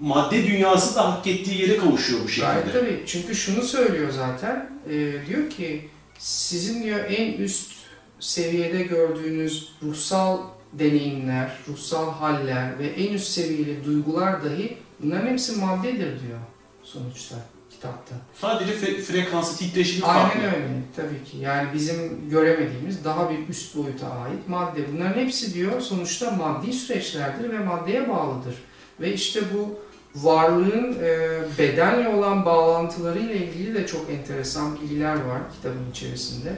madde dünyası da hak ettiği yere kavuşuyor bu şekilde. Gayet tabii. Çünkü şunu söylüyor zaten. e, diyor ki sizin diyor en üst seviyede gördüğünüz ruhsal deneyimler, ruhsal haller ve en üst seviyeli duygular dahi bunların hepsi maddedir diyor sonuçta kitapta. Sadece fre- frekansı, titreşimi farklı. Aynen öyle tabii ki. Yani bizim göremediğimiz daha bir üst boyuta ait madde. Bunların hepsi diyor sonuçta maddi süreçlerdir ve maddeye bağlıdır. Ve işte bu varlığın e, bedenle olan bağlantılarıyla ilgili de çok enteresan bilgiler var kitabın içerisinde.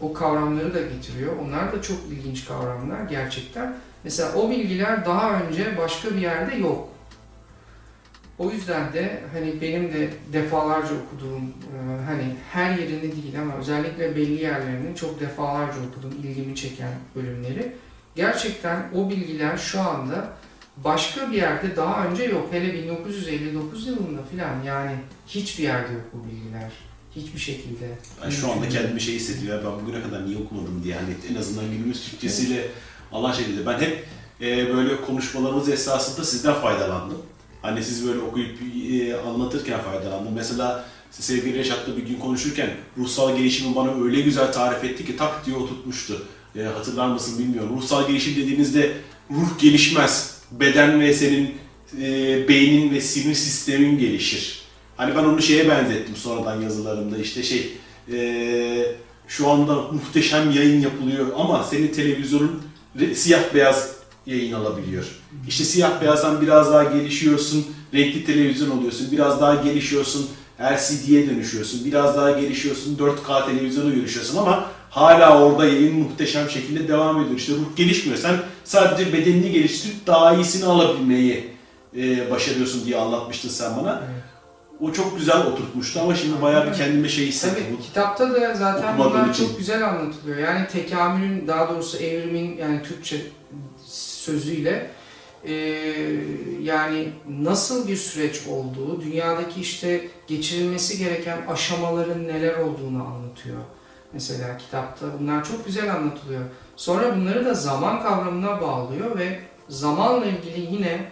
O kavramları da getiriyor. Onlar da çok ilginç kavramlar gerçekten. Mesela o bilgiler daha önce başka bir yerde yok. O yüzden de hani benim de defalarca okuduğum e, hani her yerini değil ama özellikle belli yerlerini çok defalarca okudum ilgimi çeken bölümleri. Gerçekten o bilgiler şu anda başka bir yerde daha önce yok. Hele 1959 yılında falan yani hiçbir yerde yok bu bilgiler. Hiçbir şekilde. Ben şu anda kendimi şey hissediyorum. Ben bugüne kadar niye okumadım diye. Hani en azından günümüz Türkçesiyle Allah şekilde. Ben hep e, böyle konuşmalarımız esasında sizden faydalandım. Hani siz böyle okuyup e, anlatırken faydalandım. Mesela sevgili Reşat'la bir gün konuşurken ruhsal gelişimi bana öyle güzel tarif etti ki tak diye oturtmuştu. E, hatırlar mısın bilmiyorum. Ruhsal gelişim dediğinizde ruh gelişmez. Beden ve senin e, beynin ve sinir sistemin gelişir. Hani ben onu şeye benzettim sonradan yazılarımda işte şey e, şu anda muhteşem yayın yapılıyor ama senin televizyonun siyah beyaz yayın alabiliyor. İşte siyah beyazdan biraz daha gelişiyorsun, renkli televizyon oluyorsun, biraz daha gelişiyorsun, LCD'ye dönüşüyorsun, biraz daha gelişiyorsun, 4K televizyona dönüşüyorsun ama hala orada yayın muhteşem şekilde devam ediyor. İşte ruh gelişmiyor. Sen sadece bedenini geliştirip daha iyisini alabilmeyi e, başarıyorsun diye anlatmıştın sen bana. Evet. O çok güzel oturtmuştu ama şimdi bayağı bir kendime şey hissettim. Tabii kitapta da zaten bunlar için. çok güzel anlatılıyor. Yani tekamülün daha doğrusu evrimin yani Türkçe sözüyle e, yani nasıl bir süreç olduğu, dünyadaki işte geçirilmesi gereken aşamaların neler olduğunu anlatıyor. Mesela kitapta bunlar çok güzel anlatılıyor. Sonra bunları da zaman kavramına bağlıyor ve zamanla ilgili yine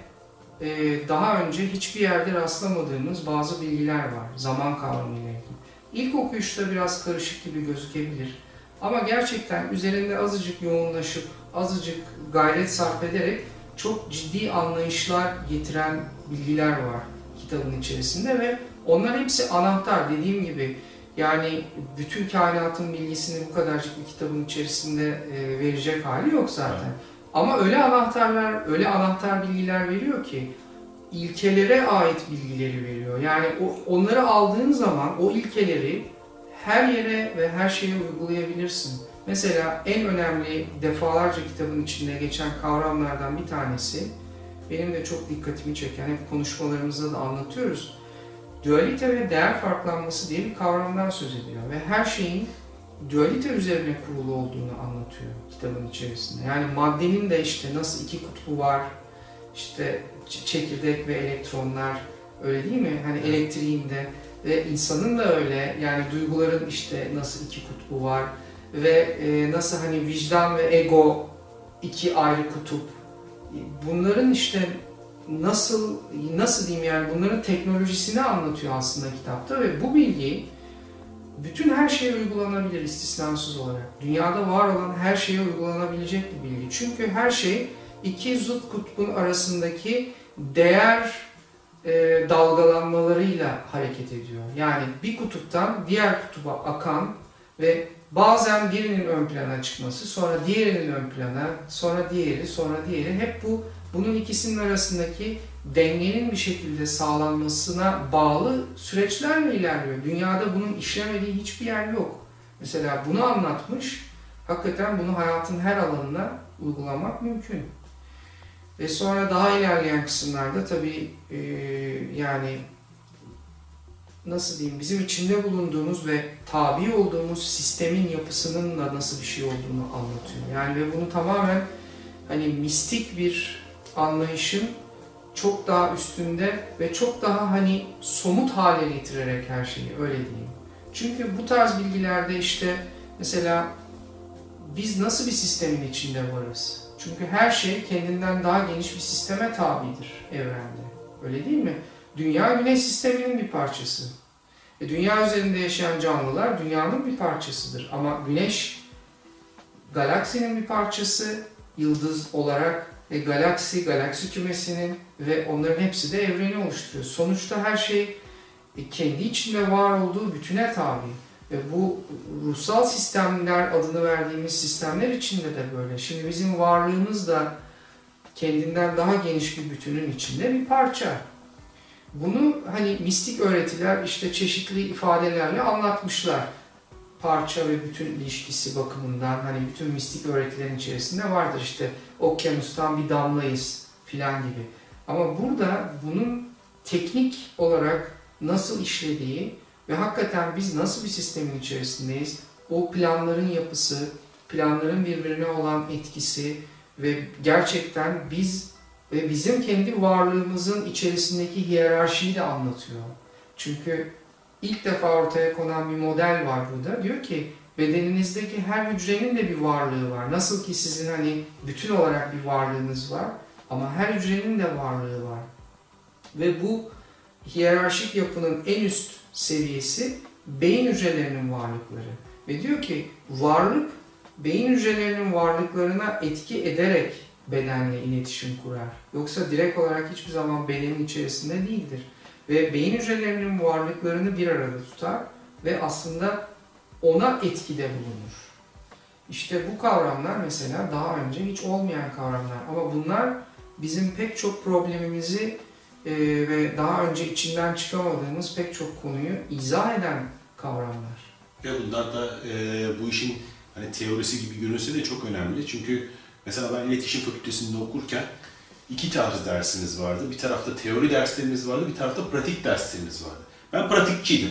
e, daha önce hiçbir yerde rastlamadığımız bazı bilgiler var zaman kavramıyla ilgili. İlk okuyuşta biraz karışık gibi gözükebilir. Ama gerçekten üzerinde azıcık yoğunlaşıp, azıcık gayret sarf ederek çok ciddi anlayışlar getiren bilgiler var kitabın içerisinde ve onlar hepsi anahtar dediğim gibi yani bütün kainatın bilgisini bu kadarcık bir kitabın içerisinde e, verecek hali yok zaten. Evet. Ama öyle anahtarlar, öyle anahtar bilgiler veriyor ki ilkelere ait bilgileri veriyor. Yani o, onları aldığın zaman o ilkeleri her yere ve her şeye uygulayabilirsin. Mesela en önemli defalarca kitabın içinde geçen kavramlardan bir tanesi benim de çok dikkatimi çeken, hep konuşmalarımızda da anlatıyoruz. Dualite ve değer farklanması diye bir kavramdan söz ediyor ve her şeyin dualite üzerine kurulu olduğunu anlatıyor kitabın içerisinde. Yani maddenin de işte nasıl iki kutbu var, işte çekirdek ve elektronlar öyle değil mi? Hani elektriğinde ve insanın da öyle yani duyguların işte nasıl iki kutbu var ve e, nasıl hani vicdan ve ego iki ayrı kutup. Bunların işte nasıl nasıl diyeyim yani bunların teknolojisini anlatıyor aslında kitapta ve bu bilgi bütün her şeye uygulanabilir istisnasız olarak. Dünyada var olan her şeye uygulanabilecek bir bilgi. Çünkü her şey iki zıt kutbun arasındaki değer e, dalgalanmalarıyla hareket ediyor. Yani bir kutuptan diğer kutuba akan ve bazen birinin ön plana çıkması, sonra diğerinin ön plana, sonra diğeri, sonra diğeri hep bu bunun ikisinin arasındaki dengenin bir şekilde sağlanmasına bağlı süreçlerle ilerliyor. Dünyada bunun işlemediği hiçbir yer yok. Mesela bunu anlatmış, hakikaten bunu hayatın her alanına uygulamak mümkün. Ve sonra daha ilerleyen kısımlarda tabii e, yani nasıl diyeyim bizim içinde bulunduğumuz ve tabi olduğumuz sistemin yapısının da nasıl bir şey olduğunu anlatıyor. Yani ve bunu tamamen hani mistik bir anlayışın çok daha üstünde ve çok daha hani somut hale getirerek her şeyi öyle diyeyim. Çünkü bu tarz bilgilerde işte mesela biz nasıl bir sistemin içinde varız? Çünkü her şey kendinden daha geniş bir sisteme tabidir evrende. Öyle değil mi? Dünya güneş sisteminin bir parçası. E, dünya üzerinde yaşayan canlılar dünyanın bir parçasıdır. Ama güneş galaksinin bir parçası yıldız olarak ve galaksi, galaksi kümesinin ve onların hepsi de evreni oluşturuyor. Sonuçta her şey e, kendi içinde var olduğu bütüne tabi. Ve bu ruhsal sistemler adını verdiğimiz sistemler içinde de böyle. Şimdi bizim varlığımız da kendinden daha geniş bir bütünün içinde bir parça. Bunu hani mistik öğretiler işte çeşitli ifadelerle anlatmışlar. Parça ve bütün ilişkisi bakımından hani bütün mistik öğretilerin içerisinde vardır işte okyanustan bir damlayız filan gibi. Ama burada bunun teknik olarak nasıl işlediği ve hakikaten biz nasıl bir sistemin içerisindeyiz, o planların yapısı, planların birbirine olan etkisi ve gerçekten biz ve bizim kendi varlığımızın içerisindeki hiyerarşiyi de anlatıyor. Çünkü ilk defa ortaya konan bir model var burada. Diyor ki bedeninizdeki her hücrenin de bir varlığı var. Nasıl ki sizin hani bütün olarak bir varlığınız var ama her hücrenin de varlığı var. Ve bu hiyerarşik yapının en üst seviyesi beyin hücrelerinin varlıkları. Ve diyor ki varlık beyin hücrelerinin varlıklarına etki ederek bedenle iletişim kurar. Yoksa direkt olarak hiçbir zaman bedenin içerisinde değildir. Ve beyin hücrelerinin varlıklarını bir arada tutar ve aslında ona etkide bulunur. İşte bu kavramlar mesela daha önce hiç olmayan kavramlar ama bunlar bizim pek çok problemimizi e, ve daha önce içinden çıkamadığımız pek çok konuyu izah eden kavramlar. Ve bunlar da e, bu işin hani teorisi gibi görünse de çok önemli. Çünkü mesela ben iletişim fakültesinde okurken iki tarz dersiniz vardı. Bir tarafta teori derslerimiz vardı, bir tarafta pratik derslerimiz vardı. Ben pratikçiydim.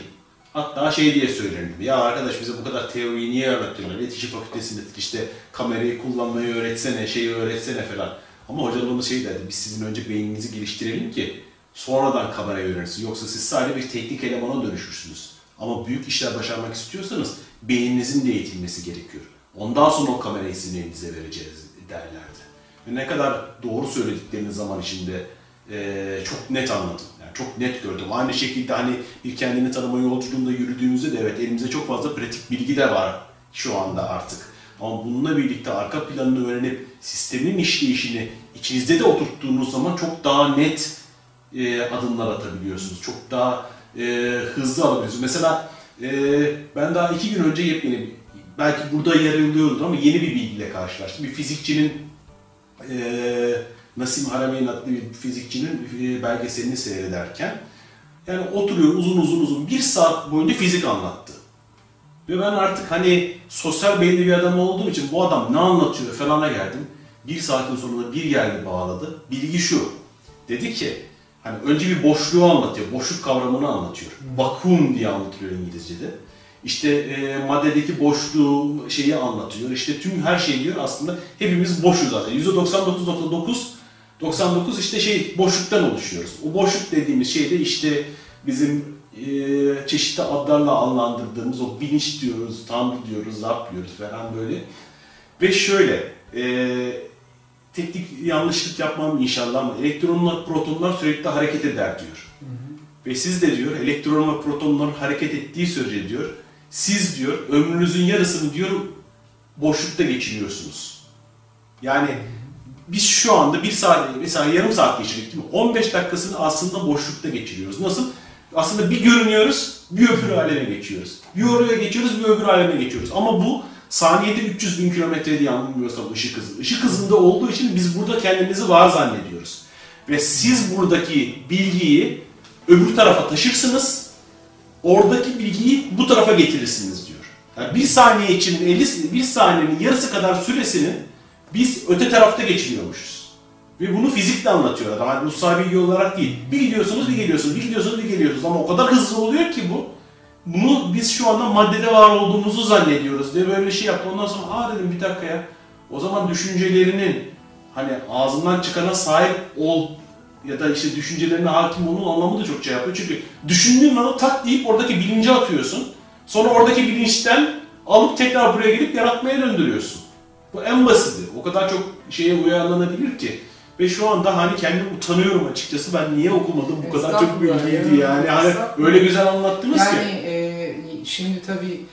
Hatta şey diye söylenirdim. Ya arkadaş bize bu kadar teoriyi niye öğrettiler? İletişim fakültesinde işte kamerayı kullanmayı öğretsene, şeyi öğretsene falan. Ama hocalarımız şey derdi, biz sizin önce beyninizi geliştirelim ki sonradan kamerayı öğrenirsiniz. Yoksa siz sadece bir teknik elemana dönüşürsünüz. Ama büyük işler başarmak istiyorsanız beyninizin de eğitilmesi gerekiyor. Ondan sonra o kamerayı sizin elinize vereceğiz derlerdi. Ve ne kadar doğru söylediklerini zaman içinde e, çok net anladım. Yani çok net gördüm. Aynı şekilde hani bir kendini tanıma yolculuğunda yürüdüğümüzde de evet elimizde çok fazla pratik bilgi de var şu anda artık. Ama bununla birlikte arka planını öğrenip sistemin işleyişini içinizde de oturttuğunuz zaman çok daha net e, adımlar atabiliyorsunuz. Çok daha e, hızlı alabiliyorsunuz. Mesela e, ben daha iki gün önce yepyeni, belki burada yer alıyordur ama yeni bir bilgiyle karşılaştım. Bir fizikçinin, e, Nasim Harameyn adlı bir fizikçinin e, belgeselini seyrederken yani oturuyor uzun uzun uzun bir saat boyunca fizik anlattı. Ve ben artık hani sosyal beyinli bir adam olduğum için bu adam ne anlatıyor falana geldim. Bir saatin sonunda bir geldi bağladı. Bilgi şu. Dedi ki hani önce bir boşluğu anlatıyor. Boşluk kavramını anlatıyor. Vakum diye anlatıyor İngilizce'de. İşte e, maddedeki boşluğu şeyi anlatıyor. İşte tüm her şey diyor aslında hepimiz boşuz zaten. %99.9 99 işte şey boşluktan oluşuyoruz. O boşluk dediğimiz şey de işte bizim e, çeşitli adlarla adlandırdığımız o bilinç diyoruz, tanrı diyoruz, Rab diyoruz falan böyle. Ve şöyle, e, teknik yanlışlık yapmam inşallah ama elektronlar, protonlar sürekli hareket eder diyor. Hı hı. Ve siz de diyor, elektron ve protonların hareket ettiği sürece diyor, siz diyor, ömrünüzün yarısını diyor, boşlukta geçiriyorsunuz. Yani biz şu anda bir saat, mesela yarım saat geçirdik değil mi? 15 dakikasını aslında boşlukta geçiriyoruz. Nasıl? Aslında bir görünüyoruz, bir öbür aleme geçiyoruz. Bir oraya geçiyoruz, bir öbür aleme geçiyoruz. Ama bu saniyede 300 bin kilometre diye yanılmıyorsam ışık hızı. Işık hızında olduğu için biz burada kendimizi var zannediyoruz. Ve siz buradaki bilgiyi öbür tarafa taşırsınız, oradaki bilgiyi bu tarafa getirirsiniz diyor. Yani bir saniye için 50, bir saniyenin yarısı kadar süresini biz öte tarafta geçiriyormuşuz. Ve bunu fizikle anlatıyor adam. Yani ruhsal bilgi olarak değil. Bir gidiyorsunuz, bir geliyorsunuz, bir gidiyorsunuz, bir geliyorsunuz. Ama o kadar hızlı oluyor ki bu. Bunu biz şu anda maddede var olduğumuzu zannediyoruz diye böyle bir şey yaptı. Ondan sonra aa dedim bir dakika ya. O zaman düşüncelerinin hani ağzından çıkana sahip ol ya da işte düşüncelerine hakim olmanın anlamı da çok şey yapıyor. Çünkü düşündüğün anda tak deyip oradaki bilinci atıyorsun. Sonra oradaki bilinçten alıp tekrar buraya gelip yaratmaya döndürüyorsun. Bu en basiti. O kadar çok şeye uyarlanabilir ki. Ve şu anda hani kendim utanıyorum açıkçası. Ben niye okumadım bu kadar çok bilgiydi yani. Hani öyle güzel anlattınız ki. Yani e, şimdi tabii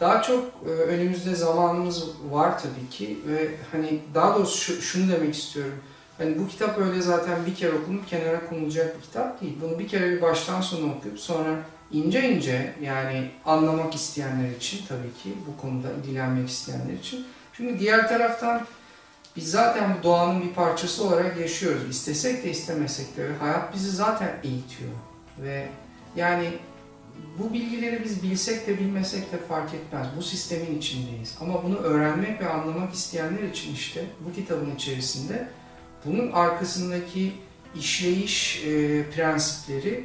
Daha çok e, önümüzde zamanımız var tabii ki ve hani daha doğrusu şu, şunu demek istiyorum. Hani bu kitap öyle zaten bir kere okunup kenara konulacak bir kitap değil. Bunu bir kere bir baştan sona okuyup sonra ince ince yani anlamak isteyenler için tabii ki bu konuda ilgilenmek isteyenler için. Çünkü diğer taraftan biz zaten bu doğanın bir parçası olarak yaşıyoruz. İstesek de istemesek de hayat bizi zaten eğitiyor. Ve yani bu bilgileri biz bilsek de bilmesek de fark etmez. Bu sistemin içindeyiz. Ama bunu öğrenmek ve anlamak isteyenler için işte bu kitabın içerisinde bunun arkasındaki işleyiş e, prensipleri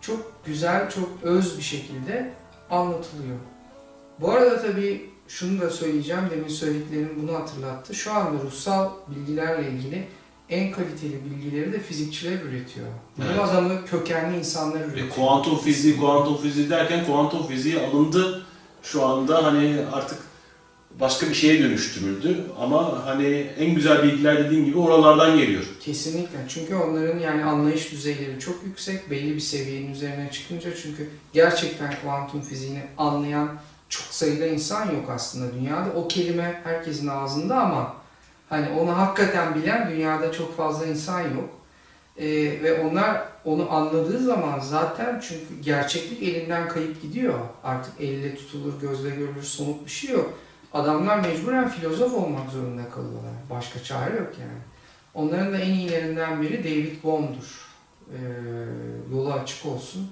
çok güzel, çok öz bir şekilde anlatılıyor. Bu arada tabii şunu da söyleyeceğim, demin söylediklerim bunu hatırlattı. Şu anda ruhsal bilgilerle ilgili en kaliteli bilgileri de fizikçiler üretiyor. Evet. adamı kökenli insanlar üretiyor. kuantum fiziği, kuantum fiziği derken kuantum fiziği alındı. Şu anda hani artık başka bir şeye dönüştürüldü. Ama hani en güzel bilgiler dediğin gibi oralardan geliyor. Kesinlikle. Çünkü onların yani anlayış düzeyleri çok yüksek. Belli bir seviyenin üzerine çıkınca çünkü gerçekten kuantum fiziğini anlayan çok sayıda insan yok aslında dünyada. O kelime herkesin ağzında ama hani onu hakikaten bilen dünyada çok fazla insan yok. Ee, ve onlar onu anladığı zaman zaten çünkü gerçeklik elinden kayıp gidiyor. Artık elle tutulur, gözle görülür, somut bir şey yok. Adamlar mecburen filozof olmak zorunda kalıyorlar. Başka çare yok yani. Onların da en iyilerinden biri David Bohm'dur. Ee, yolu açık olsun.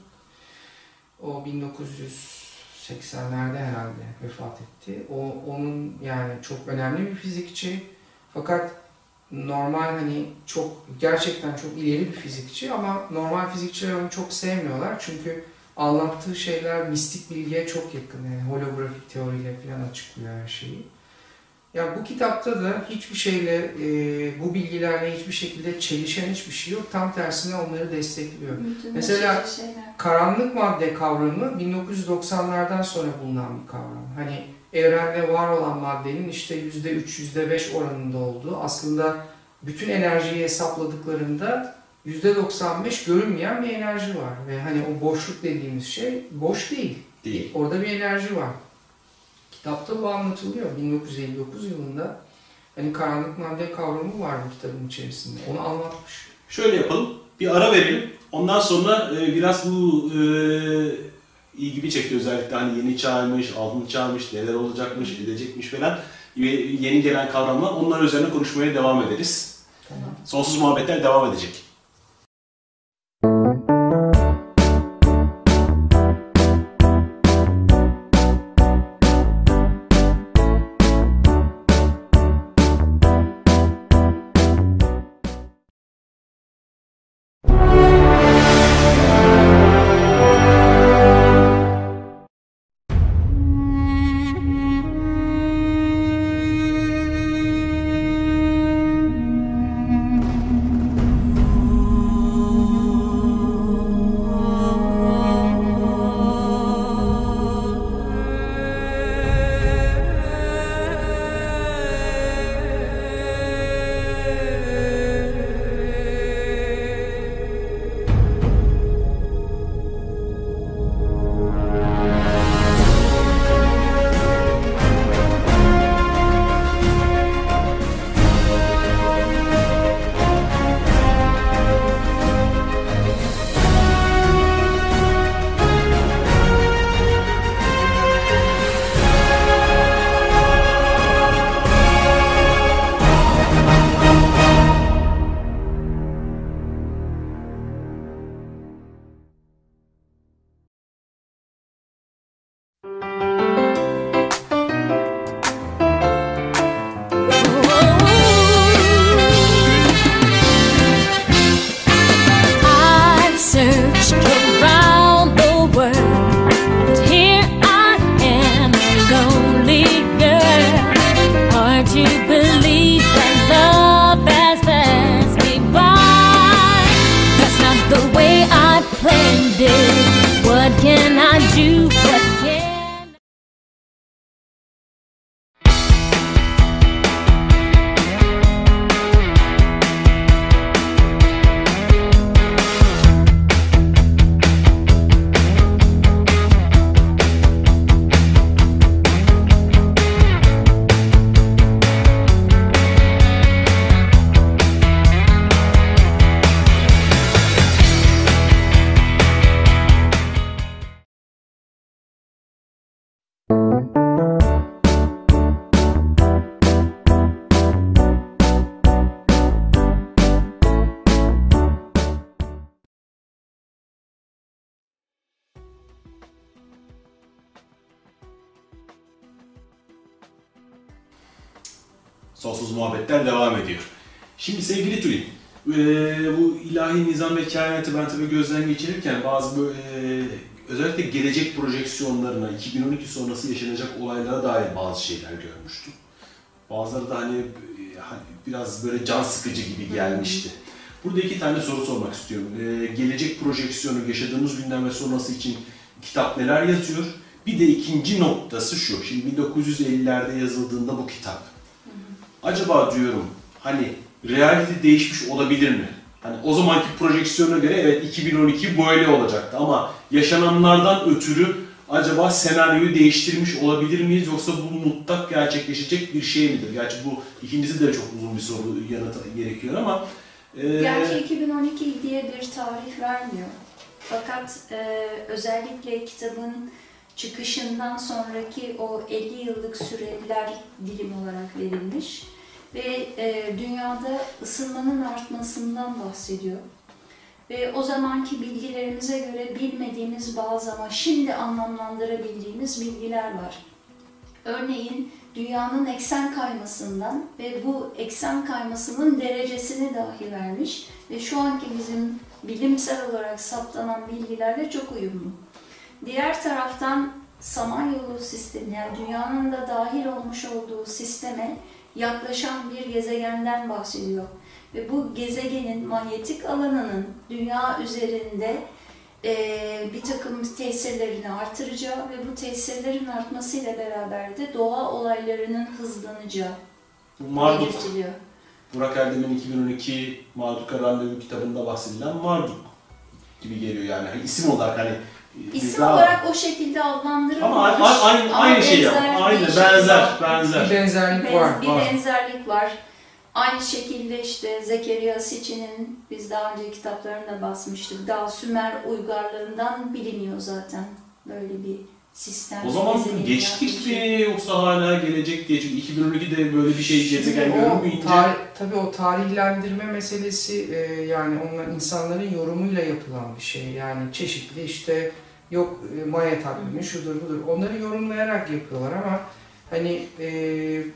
O 1980'lerde herhalde vefat etti. O onun yani çok önemli bir fizikçi. Fakat normal hani çok gerçekten çok ileri bir fizikçi ama normal fizikçiler onu çok sevmiyorlar. Çünkü anlattığı şeyler mistik bilgiye çok yakın. Yani holografik teoriyle falan açıklıyor her şeyi. Ya bu kitapta da hiçbir şeyle, e, bu bilgilerle hiçbir şekilde çelişen hiçbir şey yok. Tam tersine onları destekliyor. Mesela- Bütünleşici şeyler. Karanlık madde kavramı 1990'lardan sonra bulunan bir kavram. Hani evrende var olan maddenin işte %3, %5 oranında olduğu aslında bütün enerjiyi hesapladıklarında %95 görünmeyen bir enerji var. Ve hani o boşluk dediğimiz şey boş değil. Değil. Orada bir enerji var. Kitapta bu anlatılıyor. 1959 yılında hani karanlık madde kavramı var bu kitabın içerisinde. Onu anlatmış. Şöyle yapalım. Bir ara verelim. Ondan sonra e, biraz bu e, ilgimi çekti özellikle hani yeni çağmış, altın çağmış, neler olacakmış, edecekmiş falan yeni gelen kavramlar onlar üzerine konuşmaya devam ederiz. Tamam. Sonsuz muhabbetler devam edecek. Muhabbetler devam ediyor. Şimdi sevgili Tülin, eee, bu ilahi nizam ve kainatı ben tabii gözden geçirirken bazı böyle, eee, özellikle gelecek projeksiyonlarına, 2012 sonrası yaşanacak olaylara dair bazı şeyler görmüştüm. Bazıları da hani, eee, hani biraz böyle can sıkıcı gibi gelmişti. Burada iki tane soru sormak istiyorum. Eee, gelecek projeksiyonu yaşadığımız günden ve sonrası için kitap neler yazıyor? Bir de ikinci noktası şu. Şimdi 1950'lerde yazıldığında bu kitap. Acaba diyorum hani reality değişmiş olabilir mi? Hani o zamanki projeksiyona göre evet 2012 böyle olacaktı ama yaşananlardan ötürü acaba senaryoyu değiştirmiş olabilir miyiz yoksa bu mutlak gerçekleşecek bir şey midir? Gerçi bu ikincisi de çok uzun bir soru yanıtı gerekiyor ama e, Gerçi 2012 diye bir tarih vermiyor. Fakat e, özellikle kitabın çıkışından sonraki o 50 yıllık süreler dilim olarak verilmiş ve e, dünyada ısınmanın artmasından bahsediyor. Ve o zamanki bilgilerimize göre bilmediğimiz bazı ama şimdi anlamlandırabildiğimiz bilgiler var. Örneğin dünyanın eksen kaymasından ve bu eksen kaymasının derecesini dahi vermiş ve şu anki bizim bilimsel olarak saptanan bilgilerle çok uyumlu. Diğer taraftan Samanyolu sistemi yani dünyanın da dahil olmuş olduğu sisteme yaklaşan bir gezegenden bahsediyor. Ve bu gezegenin manyetik alanının dünya üzerinde eee, bir takım tesirlerini artıracağı ve bu tesirlerin artmasıyla beraber de doğa olaylarının hızlanacağı Marduk, belirtiliyor. Burak Erdem'in 2012 Marduk'a Randevu kitabında bahsedilen Marduk gibi geliyor yani. Hani isim olarak hani İsim daha- olarak o şekilde adlandırılmış. ama aynı, Ama aynı şey benzer Aynı benzer var. benzer. Bir benzerlik Ben- var. bir var. benzerlik var. Aynı şekilde işte Zekeriya Sitchin'in biz daha önce kitaplarında basmıştık. Daha Sümer uygarlığından biliniyor zaten böyle bir sistem. O zaman geçtik mi yoksa hala gelecek diye çünkü 2012'de böyle bir şey gezegen görünmeyince o tarih, tabii o tarihlendirme meselesi e, yani onlar insanların yorumuyla yapılan bir şey. Yani çeşitli işte yok e, Maya takvimi şudur budur. Onları yorumlayarak yapıyorlar ama hani e,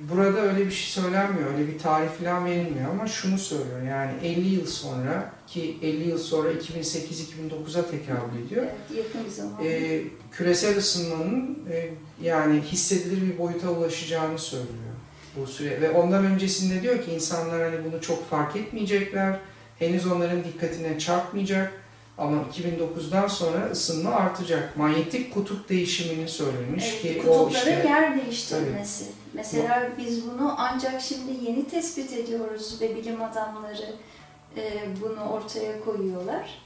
burada öyle bir şey söylenmiyor. Öyle bir tarih falan verilmiyor ama şunu söylüyor. Yani 50 yıl sonra ki 50 yıl sonra 2008-2009'a tekabül ediyor. Evet, yakın bir zaman. e, küresel ısınmanın e, yani hissedilir bir boyuta ulaşacağını söylüyor bu süre ve ondan öncesinde diyor ki insanlar hani bunu çok fark etmeyecekler. Henüz onların dikkatine çarpmayacak ama 2009'dan sonra ısınma artacak. Manyetik kutup değişimini söylemiş Evet, ki o kutupların işte yer değiştirmesi. Mesela biz bunu ancak şimdi yeni tespit ediyoruz ve bilim adamları e, bunu ortaya koyuyorlar.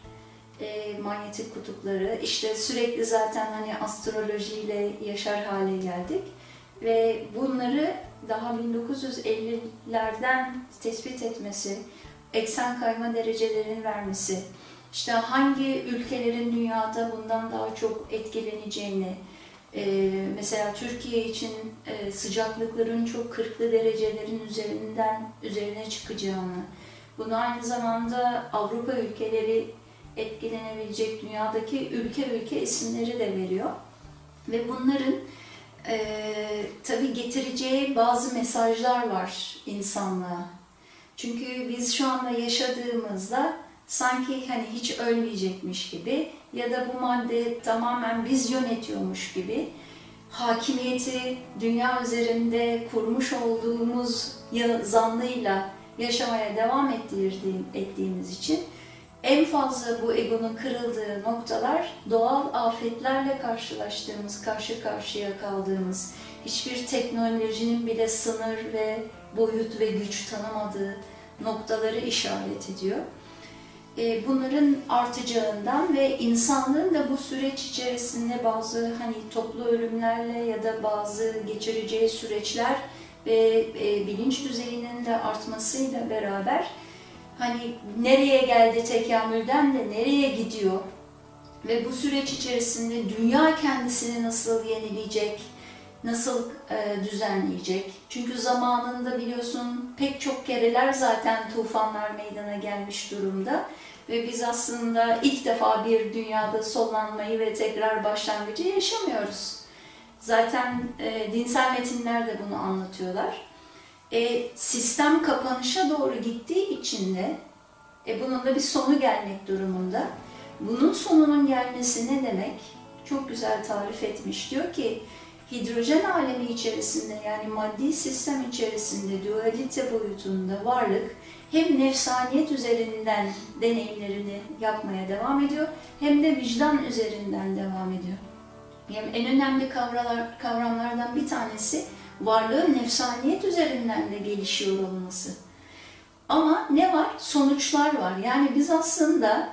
E, manyetik kutupları. İşte sürekli zaten hani astrolojiyle yaşar hale geldik. Ve bunları daha 1950'lerden tespit etmesi, eksen kayma derecelerini vermesi, işte hangi ülkelerin dünyada bundan daha çok etkileneceğini, ee, mesela Türkiye için e, sıcaklıkların çok 40'lı derecelerin üzerinden üzerine çıkacağını, bunu aynı zamanda Avrupa ülkeleri etkilenebilecek dünyadaki ülke ülke isimleri de veriyor. Ve bunların e, tabii getireceği bazı mesajlar var insanlığa. Çünkü biz şu anda yaşadığımızda sanki hani hiç ölmeyecekmiş gibi ya da bu madde tamamen biz yönetiyormuş gibi hakimiyeti dünya üzerinde kurmuş olduğumuz ya- zannıyla yaşamaya devam ettirdiğim, ettiğimiz için en fazla bu egonun kırıldığı noktalar doğal afetlerle karşılaştığımız, karşı karşıya kaldığımız, hiçbir teknolojinin bile sınır ve boyut ve güç tanımadığı noktaları işaret ediyor. E, bunların artacağından ve insanlığın da bu süreç içerisinde bazı hani toplu ölümlerle ya da bazı geçireceği süreçler ve e, bilinç düzeyinin de artmasıyla beraber hani nereye geldi tekamülden de nereye gidiyor ve bu süreç içerisinde dünya kendisini nasıl yenileyecek, nasıl e, düzenleyecek? Çünkü zamanında biliyorsun pek çok kereler zaten tufanlar meydana gelmiş durumda ve biz aslında ilk defa bir dünyada sonlanmayı ve tekrar başlangıcı yaşamıyoruz. Zaten e, dinsel metinler de bunu anlatıyorlar. E, sistem kapanışa doğru gittiği için de e, bunun da bir sonu gelmek durumunda. Bunun sonunun gelmesi ne demek? Çok güzel tarif etmiş. Diyor ki hidrojen alemi içerisinde yani maddi sistem içerisinde dualite boyutunda varlık hem nefsaniyet üzerinden deneyimlerini yapmaya devam ediyor hem de vicdan üzerinden devam ediyor. Yani en önemli kavralar, kavramlardan bir tanesi varlığın nefsaniyet üzerinden de gelişiyor olması. Ama ne var? Sonuçlar var. Yani biz aslında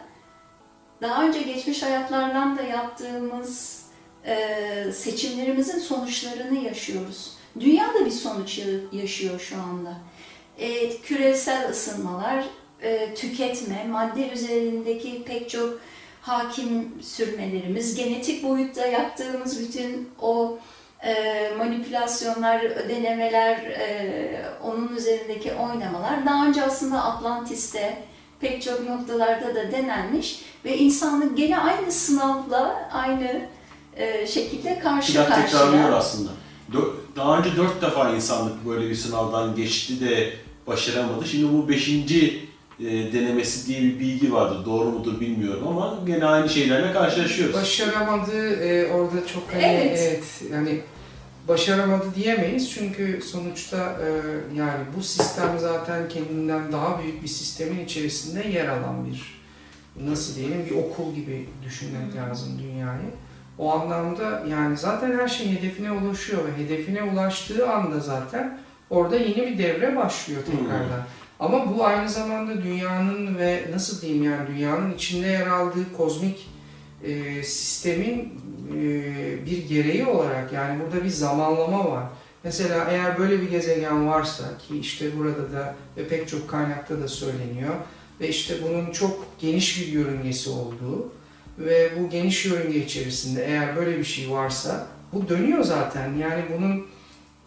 daha önce geçmiş hayatlardan da yaptığımız e, seçimlerimizin sonuçlarını yaşıyoruz. Dünya da bir sonuç yaşıyor şu anda. E, küresel ısınmalar, e, tüketme, madde üzerindeki pek çok hakim sürmelerimiz, genetik boyutta yaptığımız bütün o manipülasyonlar, denemeler, e, onun üzerindeki oynamalar daha önce aslında Atlantis'te pek çok noktalarda da denenmiş ve insanlık gene aynı sınavla aynı e, şekilde karşı Plak karşıya. tekrarlıyor aslında. Daha önce dört defa insanlık böyle bir sınavdan geçti de başaramadı. Şimdi bu beşinci e, denemesi diye bir bilgi vardı. Doğru mudur bilmiyorum ama gene aynı şeylerle karşılaşıyoruz. Başaramadı e, orada çok hani Evet. evet. yani başaramadı diyemeyiz çünkü sonuçta e, yani bu sistem zaten kendinden daha büyük bir sistemin içerisinde yer alan bir nasıl diyelim bir okul gibi düşünmek lazım dünyayı. O anlamda yani zaten her şey hedefine ulaşıyor ve hedefine ulaştığı anda zaten orada yeni bir devre başlıyor tekrardan. Ama bu aynı zamanda dünyanın ve nasıl diyeyim yani dünyanın içinde yer aldığı kozmik e, sistemin e, bir gereği olarak yani burada bir zamanlama var. Mesela eğer böyle bir gezegen varsa ki işte burada da ve pek çok kaynakta da söyleniyor ve işte bunun çok geniş bir yörüngesi olduğu ve bu geniş yörünge içerisinde eğer böyle bir şey varsa bu dönüyor zaten. Yani bunun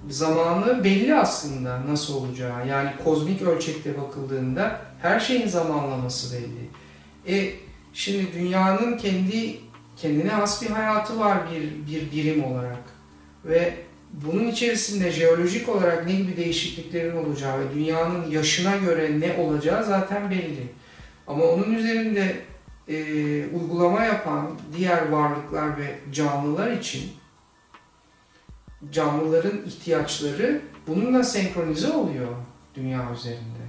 zamanı belli aslında nasıl olacağı. Yani kozmik ölçekte bakıldığında her şeyin zamanlaması belli. E şimdi dünyanın kendi kendine has bir hayatı var bir bir birim olarak ve bunun içerisinde jeolojik olarak ne gibi değişikliklerin olacağı ve dünyanın yaşına göre ne olacağı zaten belli. Ama onun üzerinde e, uygulama yapan diğer varlıklar ve canlılar için canlıların ihtiyaçları bununla senkronize oluyor dünya üzerinde.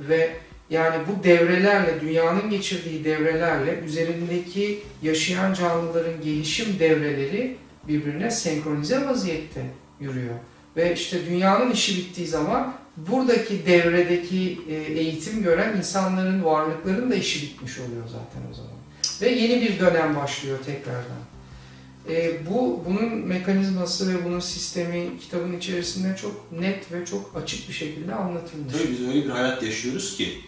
Ve yani bu devrelerle, dünyanın geçirdiği devrelerle üzerindeki yaşayan canlıların gelişim devreleri birbirine senkronize vaziyette yürüyor. Ve işte dünyanın işi bittiği zaman buradaki devredeki e, eğitim gören insanların, varlıkların da işi bitmiş oluyor zaten o zaman. Ve yeni bir dönem başlıyor tekrardan. E, bu bunun mekanizması ve bunun sistemi kitabın içerisinde çok net ve çok açık bir şekilde anlatılmış. Tabii biz öyle bir hayat yaşıyoruz ki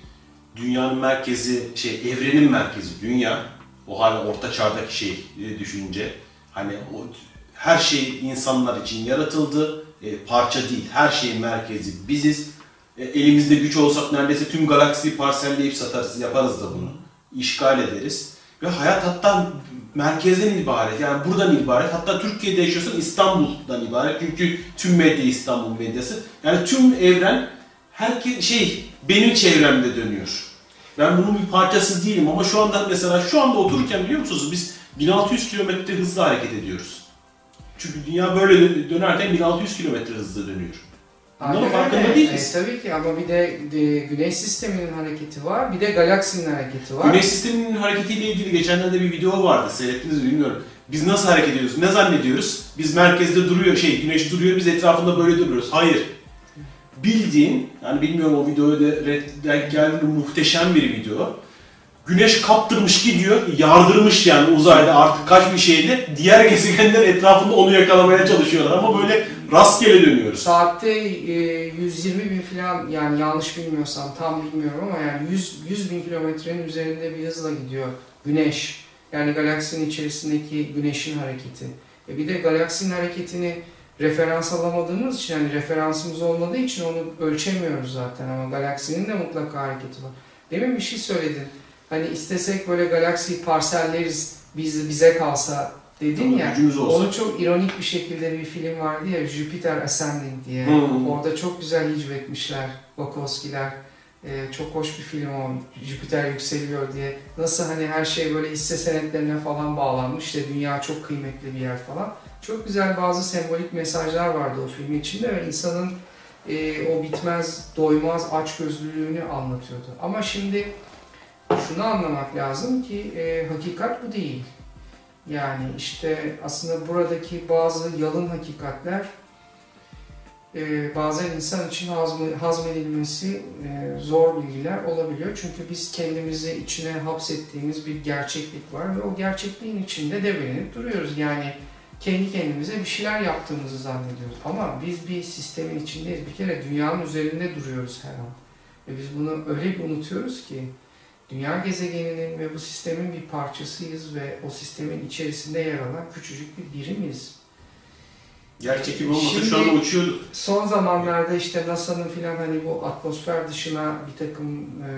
dünyanın merkezi, şey evrenin merkezi dünya. O hala orta çağdaki şey e, düşünce. Hani o, her şey insanlar için yaratıldı. E, parça değil. Her şeyin merkezi biziz. E, elimizde güç olsak neredeyse tüm galaksiyi parselleyip satarız, yaparız da bunu. İşgal ederiz. Ve hayat hatta merkezden ibaret. Yani buradan ibaret. Hatta Türkiye'de yaşıyorsan İstanbul'dan ibaret. Çünkü tüm medya İstanbul medyası. Yani tüm evren herkes şey benim çevremde dönüyor. Ben bunun bir parçası değilim ama şu anda mesela şu anda otururken biliyor musunuz biz 1600 kilometre hızla hareket ediyoruz. Çünkü dünya böyle dönerken 1600 kilometre hızla dönüyor. Bunların farkında değiliz. E, tabii ki ama bir de, de güneş sisteminin hareketi var, bir de galaksinin hareketi var. Güneş sisteminin hareketiyle ilgili geçenlerde bir video vardı. Seyrettiniz mi bilmiyorum. Biz nasıl hareket ediyoruz? Ne zannediyoruz? Biz merkezde duruyor, şey güneş duruyor, biz etrafında böyle duruyoruz. Hayır. Bildiğin, yani bilmiyorum o videoya da denk geldi muhteşem bir video. Güneş kaptırmış gidiyor, yardırmış yani uzayda artık kaç bir şeyde. Diğer gezegenler etrafında onu yakalamaya çalışıyorlar ama böyle rastgele dönüyoruz. Saatte e, 120 bin falan yani yanlış bilmiyorsam tam bilmiyorum ama yani 100, 100 bin kilometrenin üzerinde bir hızla gidiyor güneş. Yani galaksinin içerisindeki güneşin hareketi. E bir de galaksinin hareketini referans alamadığımız için yani referansımız olmadığı için onu ölçemiyoruz zaten ama galaksinin de mutlaka hareketi var. Demin bir şey söyledin. Hani istesek böyle galaksiyi parselleriz biz bize kalsa Dedin ya, onu çok ironik bir şekilde bir film vardı ya, Jupiter Ascending diye. Hmm. Orada çok güzel hicvetmişler, Wachowski'ler. Ee, çok hoş bir film o, Jüpiter yükseliyor diye. Nasıl hani her şey böyle hisse senetlerine falan bağlanmış, işte dünya çok kıymetli bir yer falan. Çok güzel bazı sembolik mesajlar vardı o filmin içinde ve insanın e, o bitmez, doymaz açgözlülüğünü anlatıyordu. Ama şimdi şunu anlamak lazım ki e, hakikat bu değil. Yani işte aslında buradaki bazı yalın hakikatler e, bazen insan için hazm, hazmedilmesi e, zor bilgiler olabiliyor. Çünkü biz kendimizi içine hapsettiğimiz bir gerçeklik var ve o gerçekliğin içinde debelenip duruyoruz. Yani kendi kendimize bir şeyler yaptığımızı zannediyoruz. Ama biz bir sistemin içindeyiz. Bir kere dünyanın üzerinde duruyoruz her an. Ve biz bunu öyle bir unutuyoruz ki dünya gezegeninin ve bu sistemin bir parçasıyız ve o sistemin içerisinde yer alan küçücük bir birimiz. Yer çekimi olmasa Şimdi- şu anda uçuyorduk. Son zamanlarda işte NASA'nın filan hani bu atmosfer dışına bir takım e,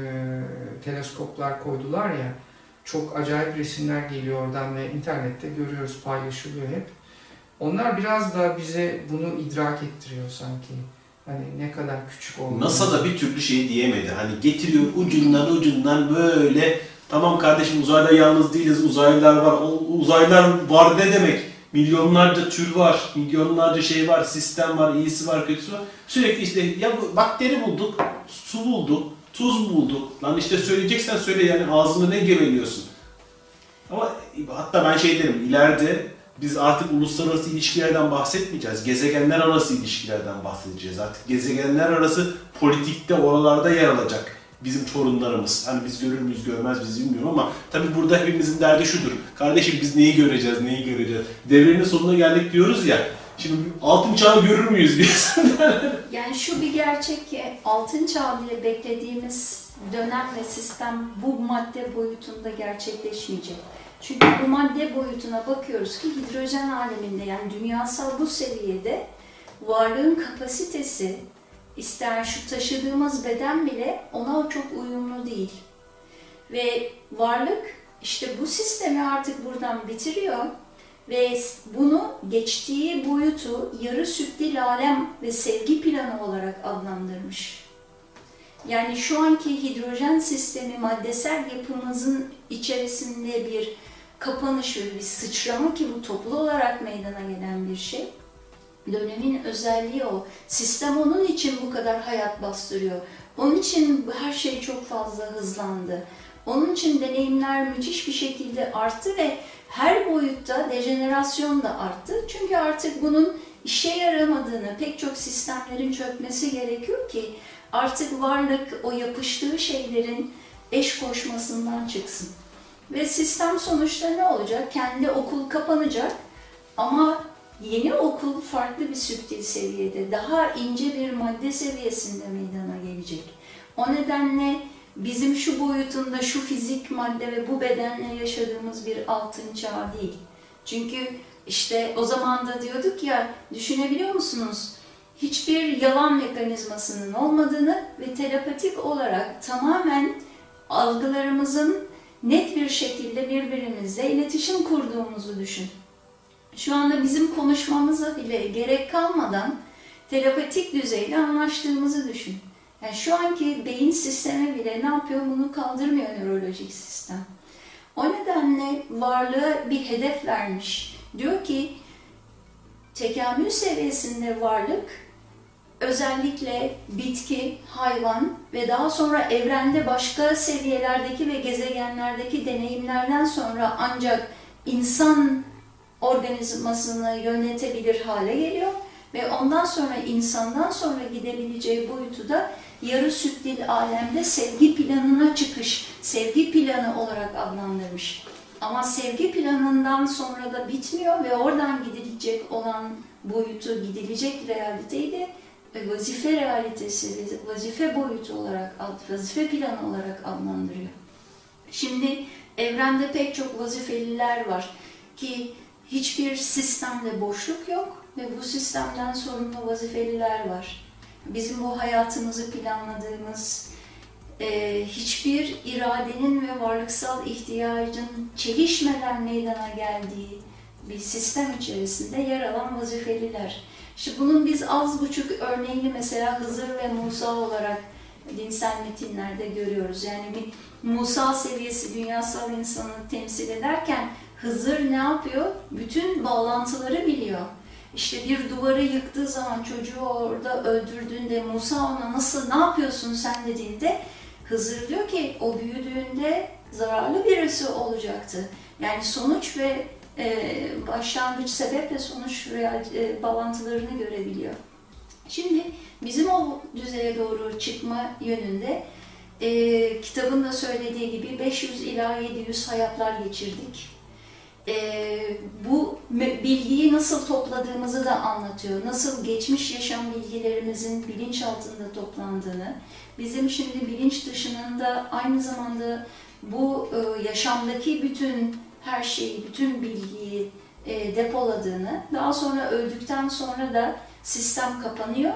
teleskoplar koydular ya çok acayip resimler geliyor oradan ve internette görüyoruz paylaşılıyor hep. Onlar biraz da bize bunu idrak ettiriyor sanki. Hani ne kadar küçük olduğunu. NASA da bir türlü şey diyemedi. Hani getiriyor ucundan ucundan böyle tamam kardeşim uzayda yalnız değiliz uzaylılar var. O uzaylılar var ne demek? Milyonlarca tür var, milyonlarca şey var, sistem var, iyisi var, kötüsü var. Sürekli işte ya bakteri bulduk, su bulduk, tuz bulduk. Lan işte söyleyeceksen söyle yani ağzında ne geveliyorsun. Ama hatta ben şey derim ileride biz artık uluslararası ilişkilerden bahsetmeyeceğiz. Gezegenler arası ilişkilerden bahsedeceğiz. Artık gezegenler arası politikte oralarda yer alacak bizim torunlarımız. Hani biz görür müyüz görmez miyiz bilmiyorum ama tabii burada hepimizin derdi şudur. Kardeşim biz neyi göreceğiz, neyi göreceğiz? Devrenin sonuna geldik diyoruz ya. Şimdi altın çağı görür müyüz biz? Yani şu bir gerçek ki altın çağ diye beklediğimiz dönem ve sistem bu madde boyutunda gerçekleşmeyecek. Çünkü bu madde boyutuna bakıyoruz ki hidrojen aleminde yani dünyasal bu seviyede varlığın kapasitesi ister şu taşıdığımız beden bile ona çok uyumlu değil. Ve varlık işte bu sistemi artık buradan bitiriyor ve bunu geçtiği boyutu yarı sütlü alem ve sevgi planı olarak adlandırmış. Yani şu anki hidrojen sistemi maddesel yapımızın içerisinde bir kapanış ve bir sıçrama ki bu toplu olarak meydana gelen bir şey. Dönemin özelliği o. Sistem onun için bu kadar hayat bastırıyor. Onun için her şey çok fazla hızlandı. Onun için deneyimler müthiş bir şekilde arttı ve her boyutta dejenerasyon da arttı. Çünkü artık bunun işe yaramadığını, pek çok sistemlerin çökmesi gerekiyor ki artık varlık o yapıştığı şeylerin eş koşmasından çıksın. Ve sistem sonuçta ne olacak? Kendi okul kapanacak ama yeni okul farklı bir süptil seviyede, daha ince bir madde seviyesinde meydana gelecek. O nedenle bizim şu boyutunda, şu fizik madde ve bu bedenle yaşadığımız bir altın çağ değil. Çünkü işte o zaman da diyorduk ya, düşünebiliyor musunuz? Hiçbir yalan mekanizmasının olmadığını ve telepatik olarak tamamen algılarımızın net bir şekilde birbirimizle iletişim kurduğumuzu düşün. Şu anda bizim konuşmamıza bile gerek kalmadan telepatik düzeyde anlaştığımızı düşün. Yani şu anki beyin sistemi bile ne yapıyor bunu kaldırmıyor nörolojik sistem. O nedenle varlığa bir hedef vermiş. Diyor ki tekamül seviyesinde varlık özellikle bitki, hayvan ve daha sonra evrende başka seviyelerdeki ve gezegenlerdeki deneyimlerden sonra ancak insan organizmasını yönetebilir hale geliyor ve ondan sonra insandan sonra gidebileceği boyutu da yarı sütlil alemde sevgi planına çıkış, sevgi planı olarak adlandırmış. Ama sevgi planından sonra da bitmiyor ve oradan gidilecek olan boyutu, gidilecek realiteyi de vazife realitesi, vazife boyutu olarak, vazife planı olarak adlandırıyor. Şimdi evrende pek çok vazifeliler var ki hiçbir sistemde boşluk yok ve bu sistemden sorumlu vazifeliler var. Bizim bu hayatımızı planladığımız, e, hiçbir iradenin ve varlıksal ihtiyacın çelişmeden meydana geldiği bir sistem içerisinde yer alan vazifeliler. İşte bunun biz az buçuk örneğini mesela Hızır ve Musa olarak dinsel metinlerde görüyoruz. Yani bir Musa seviyesi dünyasal insanı temsil ederken Hızır ne yapıyor? Bütün bağlantıları biliyor. İşte bir duvarı yıktığı zaman çocuğu orada öldürdüğünde Musa ona nasıl ne yapıyorsun sen dediğinde Hızır diyor ki o büyüdüğünde zararlı birisi olacaktı. Yani sonuç ve başlangıç sebep ve sonuç e, bağlantılarını görebiliyor. Şimdi bizim o düzeye doğru çıkma yönünde e, kitabın da söylediği gibi 500 ila 700 hayatlar geçirdik. E, bu bilgiyi nasıl topladığımızı da anlatıyor. Nasıl geçmiş yaşam bilgilerimizin bilinç altında toplandığını, bizim şimdi bilinç dışının da aynı zamanda bu e, yaşamdaki bütün her şeyi, bütün bilgiyi e, depoladığını, daha sonra öldükten sonra da sistem kapanıyor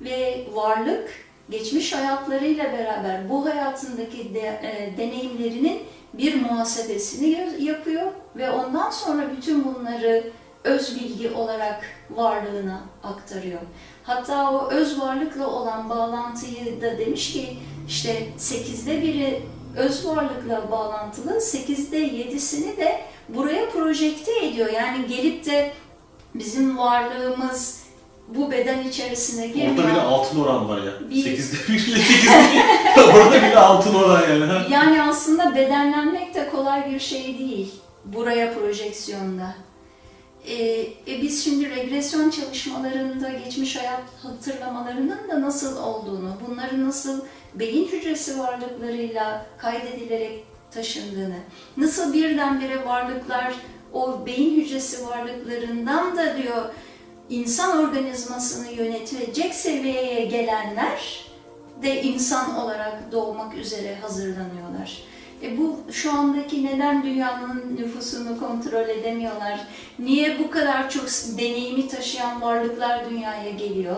ve varlık geçmiş hayatlarıyla beraber bu hayatındaki de, e, deneyimlerinin bir muhasebesini yapıyor ve ondan sonra bütün bunları öz bilgi olarak varlığına aktarıyor. Hatta o öz varlıkla olan bağlantıyı da demiş ki işte sekizde biri öz varlıkla bağlantılı, sekizde yedisini de buraya projekte ediyor. Yani gelip de bizim varlığımız bu beden içerisine girmiyor. Orada bile altın oran var ya. Bir... 8'de 1 ile 8'de Orada bile altın oran yani. yani aslında bedenlenmek de kolay bir şey değil. Buraya projeksiyonda. Ee, e, biz şimdi regresyon çalışmalarında geçmiş hayat hatırlamalarının da nasıl olduğunu, bunların nasıl beyin hücresi varlıklarıyla kaydedilerek taşındığını, nasıl birdenbire varlıklar o beyin hücresi varlıklarından da diyor insan organizmasını yönetecek seviyeye gelenler de insan olarak doğmak üzere hazırlanıyorlar. E bu şu andaki neden dünyanın nüfusunu kontrol edemiyorlar? Niye bu kadar çok deneyimi taşıyan varlıklar dünyaya geliyor?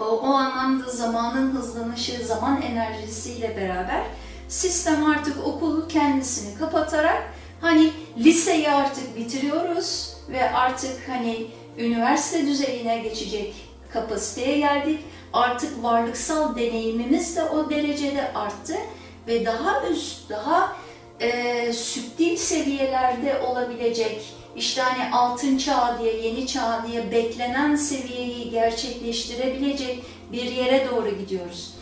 O, o anlamda zamanın hızlanışı, zaman enerjisiyle beraber sistem artık okulu kendisini kapatarak hani liseyi artık bitiriyoruz ve artık hani üniversite düzeyine geçecek kapasiteye geldik. Artık varlıksal deneyimimiz de o derecede arttı ve daha üst, daha e, süptil seviyelerde olabilecek işte hani altın çağ diye, yeni çağ diye beklenen seviyeyi gerçekleştirebilecek bir yere doğru gidiyoruz.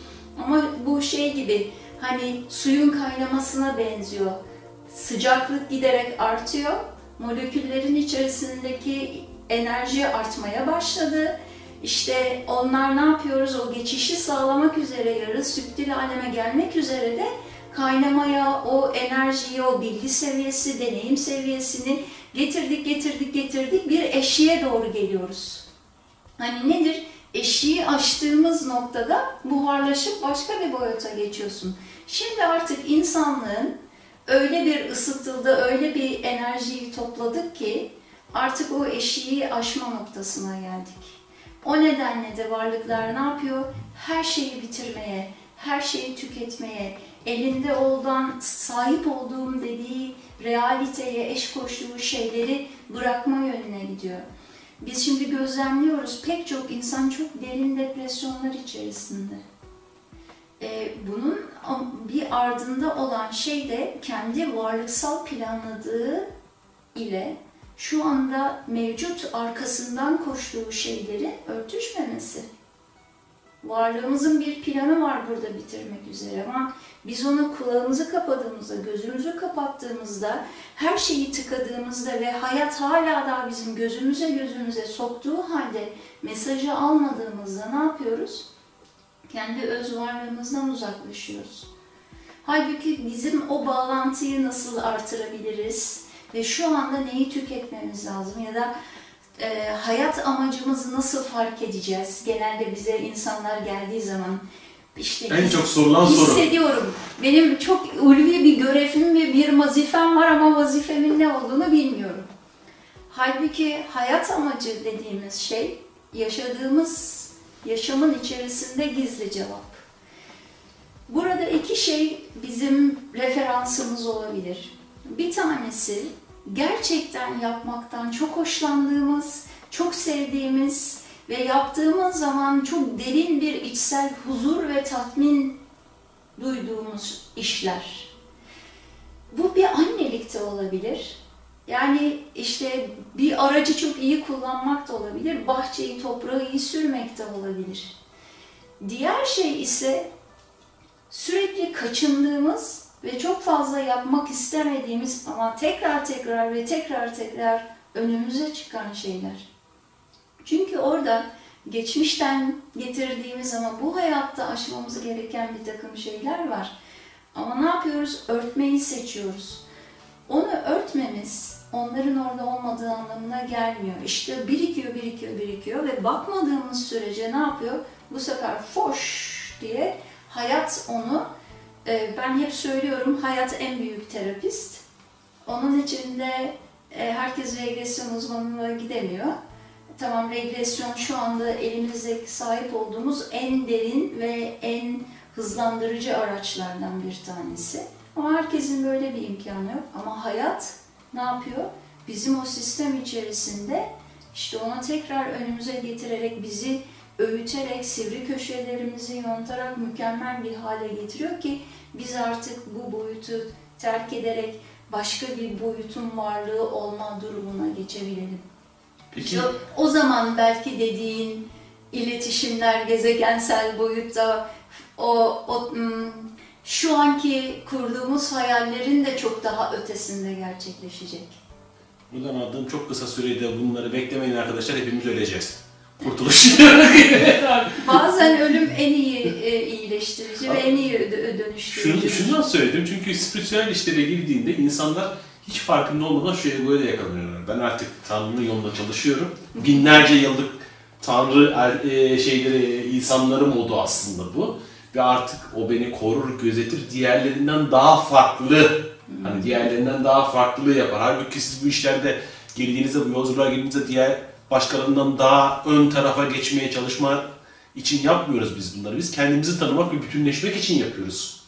Ama bu şey gibi hani suyun kaynamasına benziyor. Sıcaklık giderek artıyor. Moleküllerin içerisindeki enerji artmaya başladı. İşte onlar ne yapıyoruz? O geçişi sağlamak üzere yarı süptil aleme gelmek üzere de kaynamaya, o enerjiyi, o bilgi seviyesi, deneyim seviyesini getirdik, getirdik, getirdik bir eşiğe doğru geliyoruz. Hani nedir? Eşiği aştığımız noktada buharlaşıp başka bir boyuta geçiyorsun. Şimdi artık insanlığın öyle bir ısıtıldı, öyle bir enerjiyi topladık ki artık o eşiği aşma noktasına geldik. O nedenle de varlıklar ne yapıyor? Her şeyi bitirmeye, her şeyi tüketmeye, elinde olan, sahip olduğum dediği realiteye eş koştuğu şeyleri bırakma yönüne gidiyor. Biz şimdi gözlemliyoruz pek çok insan çok derin depresyonlar içerisinde. Ee, bunun bir ardında olan şey de kendi varlıksal planladığı ile şu anda mevcut arkasından koştuğu şeylerin örtüşmemesi. Varlığımızın bir planı var burada bitirmek üzere ama biz ona kulağımızı kapadığımızda, gözümüzü kapattığımızda, her şeyi tıkadığımızda ve hayat hala da bizim gözümüze gözümüze soktuğu halde mesajı almadığımızda ne yapıyoruz? Kendi öz varlığımızdan uzaklaşıyoruz. Halbuki bizim o bağlantıyı nasıl artırabiliriz ve şu anda neyi tüketmemiz lazım ya da e, hayat amacımızı nasıl fark edeceğiz? Genelde bize insanlar geldiği zaman işte en çok sorulan soru. Hissediyorum. Benim çok ulvi bir görevim ve bir vazifem var ama vazifemin ne olduğunu bilmiyorum. Halbuki hayat amacı dediğimiz şey yaşadığımız yaşamın içerisinde gizli cevap. Burada iki şey bizim referansımız olabilir. Bir tanesi gerçekten yapmaktan çok hoşlandığımız, çok sevdiğimiz ve yaptığımız zaman çok derin bir içsel huzur ve tatmin duyduğumuz işler. Bu bir annelik de olabilir. Yani işte bir aracı çok iyi kullanmak da olabilir, bahçeyi, toprağı iyi sürmek de olabilir. Diğer şey ise sürekli kaçındığımız ve çok fazla yapmak istemediğimiz ama tekrar tekrar ve tekrar tekrar önümüze çıkan şeyler. Çünkü orada geçmişten getirdiğimiz ama bu hayatta aşmamız gereken bir takım şeyler var. Ama ne yapıyoruz? Örtmeyi seçiyoruz. Onu örtmemiz onların orada olmadığı anlamına gelmiyor. İşte birikiyor, birikiyor, birikiyor ve bakmadığımız sürece ne yapıyor? Bu sefer foş diye hayat onu, e, ben hep söylüyorum hayat en büyük terapist. Onun içinde e, herkes regresyon uzmanına gidemiyor. Tamam regresyon şu anda elimizde sahip olduğumuz en derin ve en hızlandırıcı araçlardan bir tanesi. Ama herkesin böyle bir imkanı yok. Ama hayat ne yapıyor? Bizim o sistem içerisinde işte onu tekrar önümüze getirerek bizi öğüterek, sivri köşelerimizi yontarak mükemmel bir hale getiriyor ki biz artık bu boyutu terk ederek başka bir boyutun varlığı olma durumuna geçebilelim. Peki o zaman belki dediğin iletişimler gezegensel boyutta o, o hmm, şu anki kurduğumuz hayallerin de çok daha ötesinde gerçekleşecek. buradan aldığım çok kısa sürede bunları beklemeyin arkadaşlar hepimiz öleceğiz. Kurtuluş. Bazen ölüm en iyi e, iyileştirici ve en iyi dö- dönüştürücü. Şunu, şundan söyledim çünkü spiritüel işlere girdiğinde insanlar hiç farkında olmadan şu egoya da yakalanıyorlar. Ben artık Tanrı'nın yolunda çalışıyorum. Binlerce yıllık Tanrı er- e, şeyleri, insanlarım oldu aslında bu. Ve artık o beni korur, gözetir, diğerlerinden daha farklı, hani diğerlerinden daha farklı yapar. Halbuki siz bu işlerde girdiğinizde, bu yolculuğa girdiğinizde diğer başkalarından daha ön tarafa geçmeye çalışma için yapmıyoruz biz bunları. Biz kendimizi tanımak ve bütünleşmek için yapıyoruz.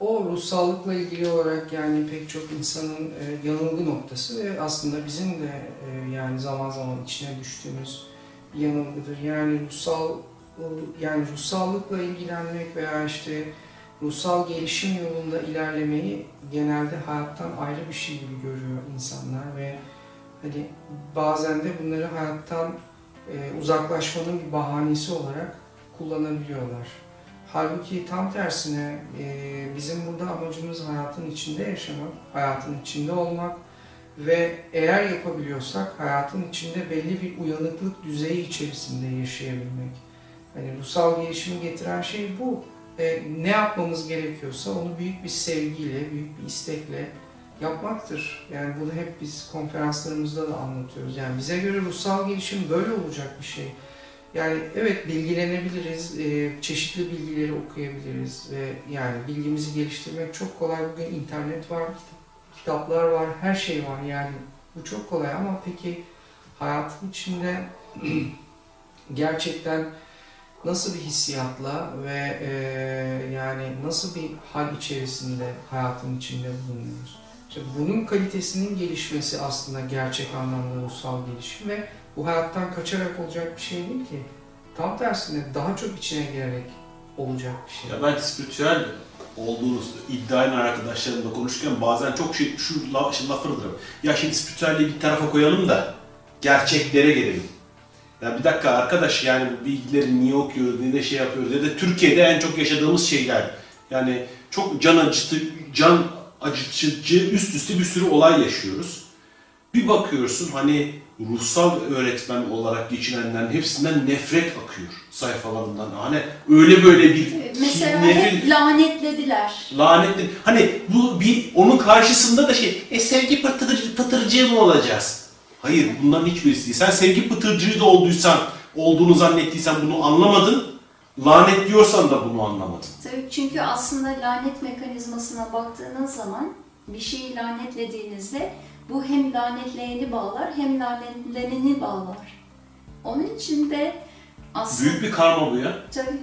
O ruhsallıkla ilgili olarak yani pek çok insanın e, yanılgı noktası ve aslında bizim de e, yani zaman zaman içine düştüğümüz bir yanılgıdır. Yani ruhsal yani ruhsallıkla ilgilenmek veya işte ruhsal gelişim yolunda ilerlemeyi genelde hayattan ayrı bir şey gibi görüyor insanlar ve hani bazen de bunları hayattan e, uzaklaşmanın bir bahanesi olarak kullanabiliyorlar. Halbuki tam tersine e, bizim burada amacımız hayatın içinde yaşamak, hayatın içinde olmak ve eğer yapabiliyorsak hayatın içinde belli bir uyanıklık düzeyi içerisinde yaşayabilmek. Hani ruhsal gelişimi getiren şey bu. E, ne yapmamız gerekiyorsa onu büyük bir sevgiyle, büyük bir istekle yapmaktır. Yani bunu hep biz konferanslarımızda da anlatıyoruz. Yani bize göre ruhsal gelişim böyle olacak bir şey. Yani evet bilgilenebiliriz, e, çeşitli bilgileri okuyabiliriz ve yani bilgimizi geliştirmek çok kolay. Bugün internet var, kitap- kitaplar var, her şey var yani bu çok kolay ama peki hayatın içinde gerçekten nasıl bir hissiyatla ve e, yani nasıl bir hal içerisinde hayatın içinde bulunuyoruz? İşte bunun kalitesinin gelişmesi aslında gerçek anlamda ruhsal gelişim ve bu hayattan kaçarak olacak bir şey değil ki. Tam tersine daha çok içine girerek olacak bir şey. Ya ben spiritüel olduğunuz iddia eden arkadaşlarımla konuşurken bazen çok şey, şu, la, şu lafı alırım. Ya şimdi spiritüelliği bir tarafa koyalım da gerçeklere gelelim. Ya bir dakika arkadaş yani bu bilgileri niye okuyoruz, ne de şey yapıyoruz ya da Türkiye'de en çok yaşadığımız şeyler. Yani çok can acıtı, can acıtıcı üst üste bir sürü olay yaşıyoruz. Bir bakıyorsun hani ruhsal öğretmen olarak geçinenlerin hepsinden nefret akıyor sayfalarından. Hani öyle böyle bir E, Mesela nefret, lanetlediler. lanetli. Hani bu bir onun karşısında da şey, e sevgi pıtırcı, pıtırcığı mı olacağız? Hayır, bunların hiçbirisi değil. Sen sevgi pıtırcığı da olduysan, olduğunu zannettiysen bunu anlamadın. Lanetliyorsan da bunu anlamadın. Tabii çünkü aslında lanet mekanizmasına baktığınız zaman bir şeyi lanetlediğinizde bu hem lanetleyeni bağlar hem lanetleneni bağlar. Onun için de aslında Büyük bir karma bu ya. tabii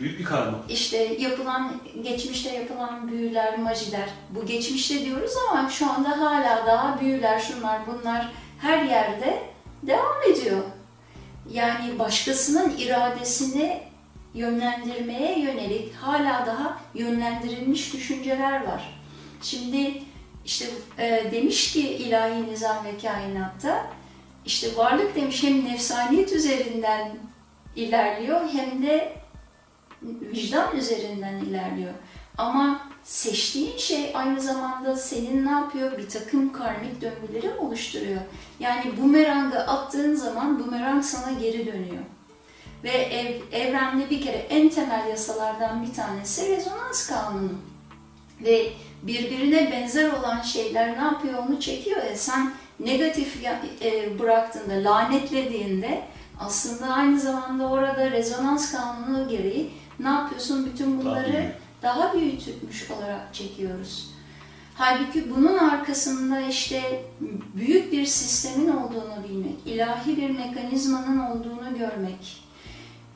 Büyük bir karma. İşte yapılan, geçmişte yapılan büyüler, majiler, bu geçmişte diyoruz ama şu anda hala daha büyüler, şunlar bunlar her yerde devam ediyor. Yani başkasının iradesini yönlendirmeye yönelik hala daha yönlendirilmiş düşünceler var. Şimdi işte e, demiş ki ilahi nizam ve kainatta işte varlık demiş hem nefsaniyet üzerinden ilerliyor hem de vicdan üzerinden ilerliyor. Ama seçtiğin şey aynı zamanda senin ne yapıyor? Bir takım karmik döngüleri oluşturuyor. Yani bumerangı attığın zaman bumerang sana geri dönüyor. Ve ev, evrende bir kere en temel yasalardan bir tanesi rezonans kanunu. Ve birbirine benzer olan şeyler ne yapıyor onu çekiyor. E sen negatif e, bıraktığında, lanetlediğinde aslında aynı zamanda orada rezonans kanunu gereği ne yapıyorsun? Bütün bunları daha büyütülmüş olarak çekiyoruz. Halbuki bunun arkasında işte büyük bir sistemin olduğunu bilmek, ilahi bir mekanizmanın olduğunu görmek,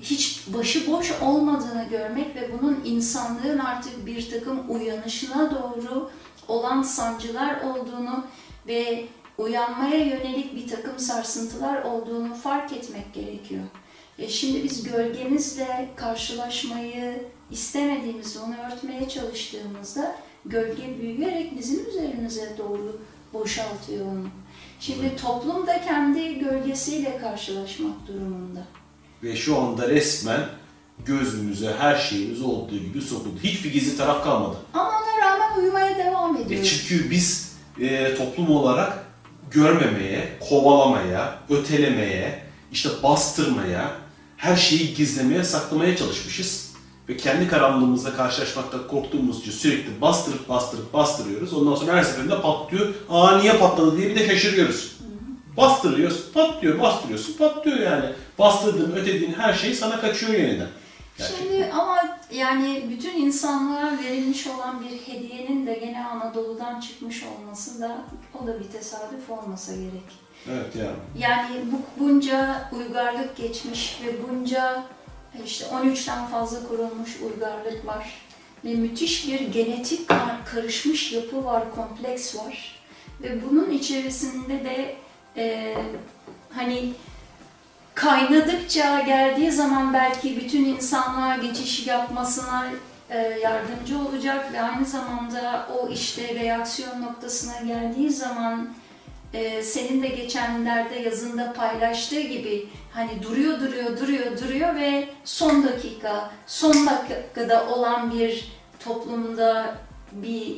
hiç başıboş olmadığını görmek ve bunun insanlığın artık bir takım uyanışına doğru olan sancılar olduğunu ve uyanmaya yönelik bir takım sarsıntılar olduğunu fark etmek gerekiyor. E şimdi biz gölgemizle karşılaşmayı istemediğimizde, onu örtmeye çalıştığımızda gölge büyüyerek bizim üzerimize doğru boşaltıyor onu. Şimdi toplum da kendi gölgesiyle karşılaşmak durumunda. Ve şu anda resmen gözümüze her şeyimiz olduğu gibi sokuldu. Hiçbir gizli taraf kalmadı. Ama ona rağmen uyumaya devam E ediyoruz. çünkü biz e, toplum olarak görmemeye, kovalamaya, ötelemeye, işte bastırmaya, her şeyi gizlemeye, saklamaya çalışmışız. Ve kendi karanlığımızla karşılaşmakta korktuğumuz için sürekli bastırıp bastırıp bastırıyoruz. Ondan sonra her seferinde patlıyor. Aa niye patladı diye bir de şaşırıyoruz. Bastırıyoruz, patlıyor, bastırıyorsun, patlıyor yani. Bastırdığın, ötediğin her şey sana kaçıyor yeniden. Gerçekten. Şimdi ama yani bütün insanlığa verilmiş olan bir hediyenin de gene Anadolu'dan çıkmış olması da o da bir tesadüf olmasa gerek. Evet yani. Yani bu bunca uygarlık geçmiş ve bunca işte 13'ten fazla kurulmuş uygarlık var. Ve müthiş bir genetik kar- karışmış yapı var, kompleks var. Ve bunun içerisinde de e, hani kaynadıkça geldiği zaman belki bütün insanlığa geçiş yapmasına e, yardımcı olacak ve aynı zamanda o işte reaksiyon noktasına geldiği zaman e, senin de geçenlerde yazında paylaştığı gibi hani duruyor duruyor duruyor duruyor ve son dakika son dakikada olan bir toplumda bir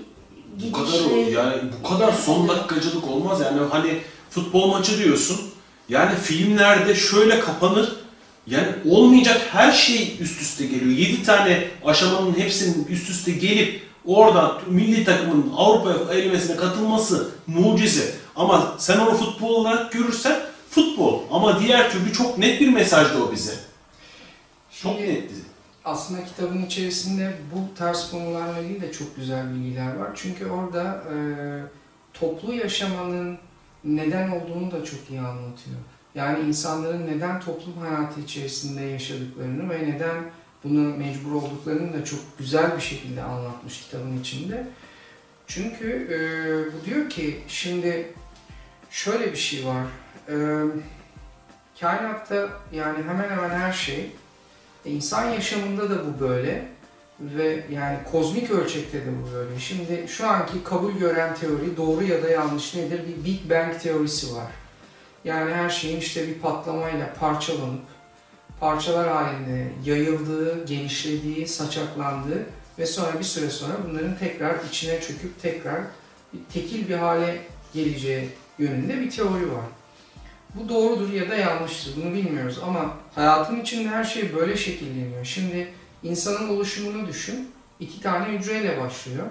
Bu kadar gidişle yani bu kadar son dakikacılık olmaz yani. Hani futbol maçı diyorsun. Yani filmlerde şöyle kapanır. Yani olmayacak her şey üst üste geliyor. 7 tane aşamanın hepsinin üst üste gelip oradan milli takımın Avrupa elimesine katılması mucize. Ama sen onu futbol olarak görürsen futbol. Ama diğer türlü çok net bir mesajdı o bize. Çok Şimdi- netti. Aslında kitabın içerisinde bu tarz konularla ilgili de çok güzel bilgiler var. Çünkü orada e, toplu yaşamanın neden olduğunu da çok iyi anlatıyor. Yani insanların neden toplum hayatı içerisinde yaşadıklarını ve neden buna mecbur olduklarını da çok güzel bir şekilde anlatmış kitabın içinde. Çünkü e, bu diyor ki şimdi şöyle bir şey var. E, kainatta yani hemen hemen her şey e, İnsan yaşamında da bu böyle ve yani kozmik ölçekte de bu böyle. Şimdi şu anki kabul gören teori doğru ya da yanlış nedir? Bir Big Bang teorisi var. Yani her şeyin işte bir patlamayla parçalanıp parçalar halinde yayıldığı, genişlediği, saçaklandığı ve sonra bir süre sonra bunların tekrar içine çöküp tekrar bir tekil bir hale geleceği yönünde bir teori var. Bu doğrudur ya da yanlıştır bunu bilmiyoruz ama hayatın içinde her şey böyle şekilleniyor. Şimdi insanın oluşumunu düşün. İki tane hücreyle başlıyor.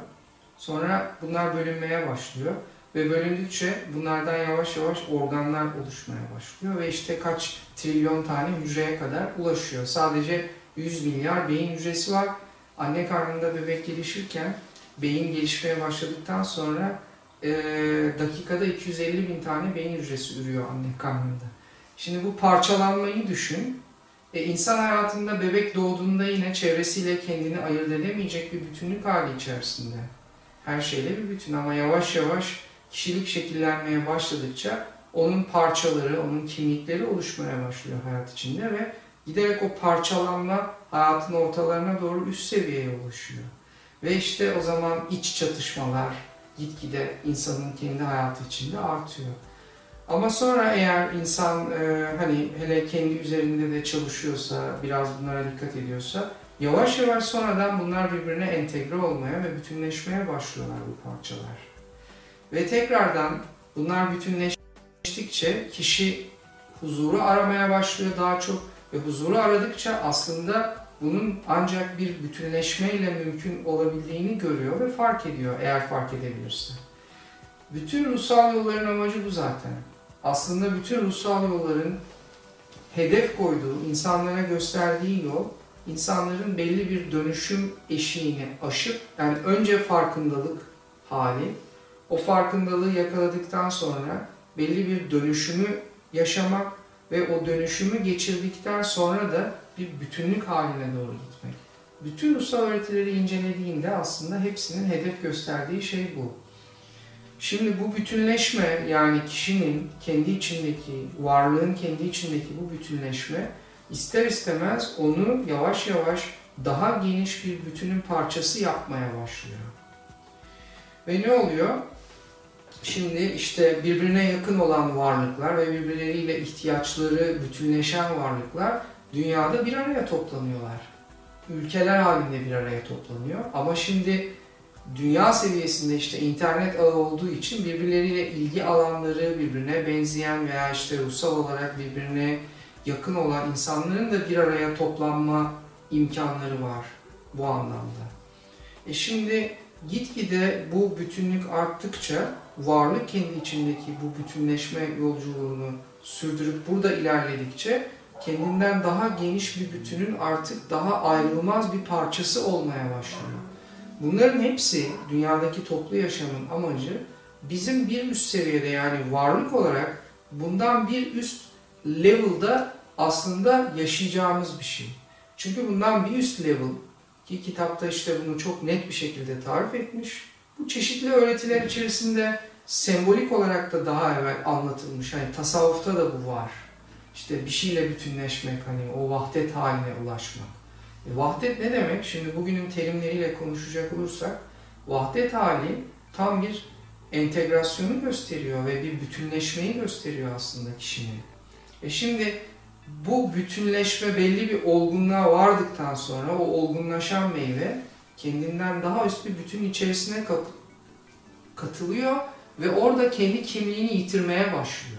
Sonra bunlar bölünmeye başlıyor. Ve bölündükçe bunlardan yavaş yavaş organlar oluşmaya başlıyor. Ve işte kaç trilyon tane hücreye kadar ulaşıyor. Sadece 100 milyar beyin hücresi var. Anne karnında bebek gelişirken beyin gelişmeye başladıktan sonra e, dakikada 250 bin tane beyin hücresi ürüyor anne karnında. Şimdi bu parçalanmayı düşün. E, insan hayatında bebek doğduğunda yine çevresiyle kendini ayırt edemeyecek bir bütünlük hali içerisinde. Her şeyle bir bütün ama yavaş yavaş kişilik şekillenmeye başladıkça onun parçaları, onun kimlikleri oluşmaya başlıyor hayat içinde ve giderek o parçalanma hayatın ortalarına doğru üst seviyeye ulaşıyor. Ve işte o zaman iç çatışmalar gitgide insanın kendi hayatı içinde artıyor. Ama sonra eğer insan e, hani hele kendi üzerinde de çalışıyorsa, biraz bunlara dikkat ediyorsa yavaş yavaş sonradan bunlar birbirine entegre olmaya ve bütünleşmeye başlıyorlar bu parçalar. Ve tekrardan bunlar bütünleştikçe kişi huzuru aramaya başlıyor daha çok ve huzuru aradıkça aslında bunun ancak bir bütünleşmeyle mümkün olabildiğini görüyor ve fark ediyor eğer fark edebilirse. Bütün ruhsal yolların amacı bu zaten. Aslında bütün ruhsal yolların hedef koyduğu, insanlara gösterdiği yol, insanların belli bir dönüşüm eşiğini aşıp, yani önce farkındalık hali, o farkındalığı yakaladıktan sonra belli bir dönüşümü yaşamak ve o dönüşümü geçirdikten sonra da bir bütünlük haline doğru gitmek. Bütün ruhsal öğretileri incelediğinde aslında hepsinin hedef gösterdiği şey bu. Şimdi bu bütünleşme yani kişinin kendi içindeki, varlığın kendi içindeki bu bütünleşme ister istemez onu yavaş yavaş daha geniş bir bütünün parçası yapmaya başlıyor. Ve ne oluyor? Şimdi işte birbirine yakın olan varlıklar ve birbirleriyle ihtiyaçları bütünleşen varlıklar dünyada bir araya toplanıyorlar. Ülkeler halinde bir araya toplanıyor. Ama şimdi dünya seviyesinde işte internet ağı olduğu için birbirleriyle ilgi alanları birbirine benzeyen veya işte ruhsal olarak birbirine yakın olan insanların da bir araya toplanma imkanları var bu anlamda. E şimdi gitgide bu bütünlük arttıkça varlık kendi içindeki bu bütünleşme yolculuğunu sürdürüp burada ilerledikçe kendinden daha geniş bir bütünün artık daha ayrılmaz bir parçası olmaya başlıyor. Bunların hepsi dünyadaki toplu yaşamın amacı bizim bir üst seviyede yani varlık olarak bundan bir üst level'da aslında yaşayacağımız bir şey. Çünkü bundan bir üst level ki kitapta işte bunu çok net bir şekilde tarif etmiş. Bu çeşitli öğretiler içerisinde sembolik olarak da daha evvel anlatılmış. Hani tasavvufta da bu var. İşte bir şeyle bütünleşmek, hani o vahdet haline ulaşmak. E, vahdet ne demek? Şimdi bugünün terimleriyle konuşacak olursak, vahdet hali tam bir entegrasyonu gösteriyor ve bir bütünleşmeyi gösteriyor aslında kişinin. E şimdi bu bütünleşme belli bir olgunluğa vardıktan sonra o olgunlaşan meyve kendinden daha üst bir bütün içerisine katılıyor ve orada kendi kimliğini yitirmeye başlıyor.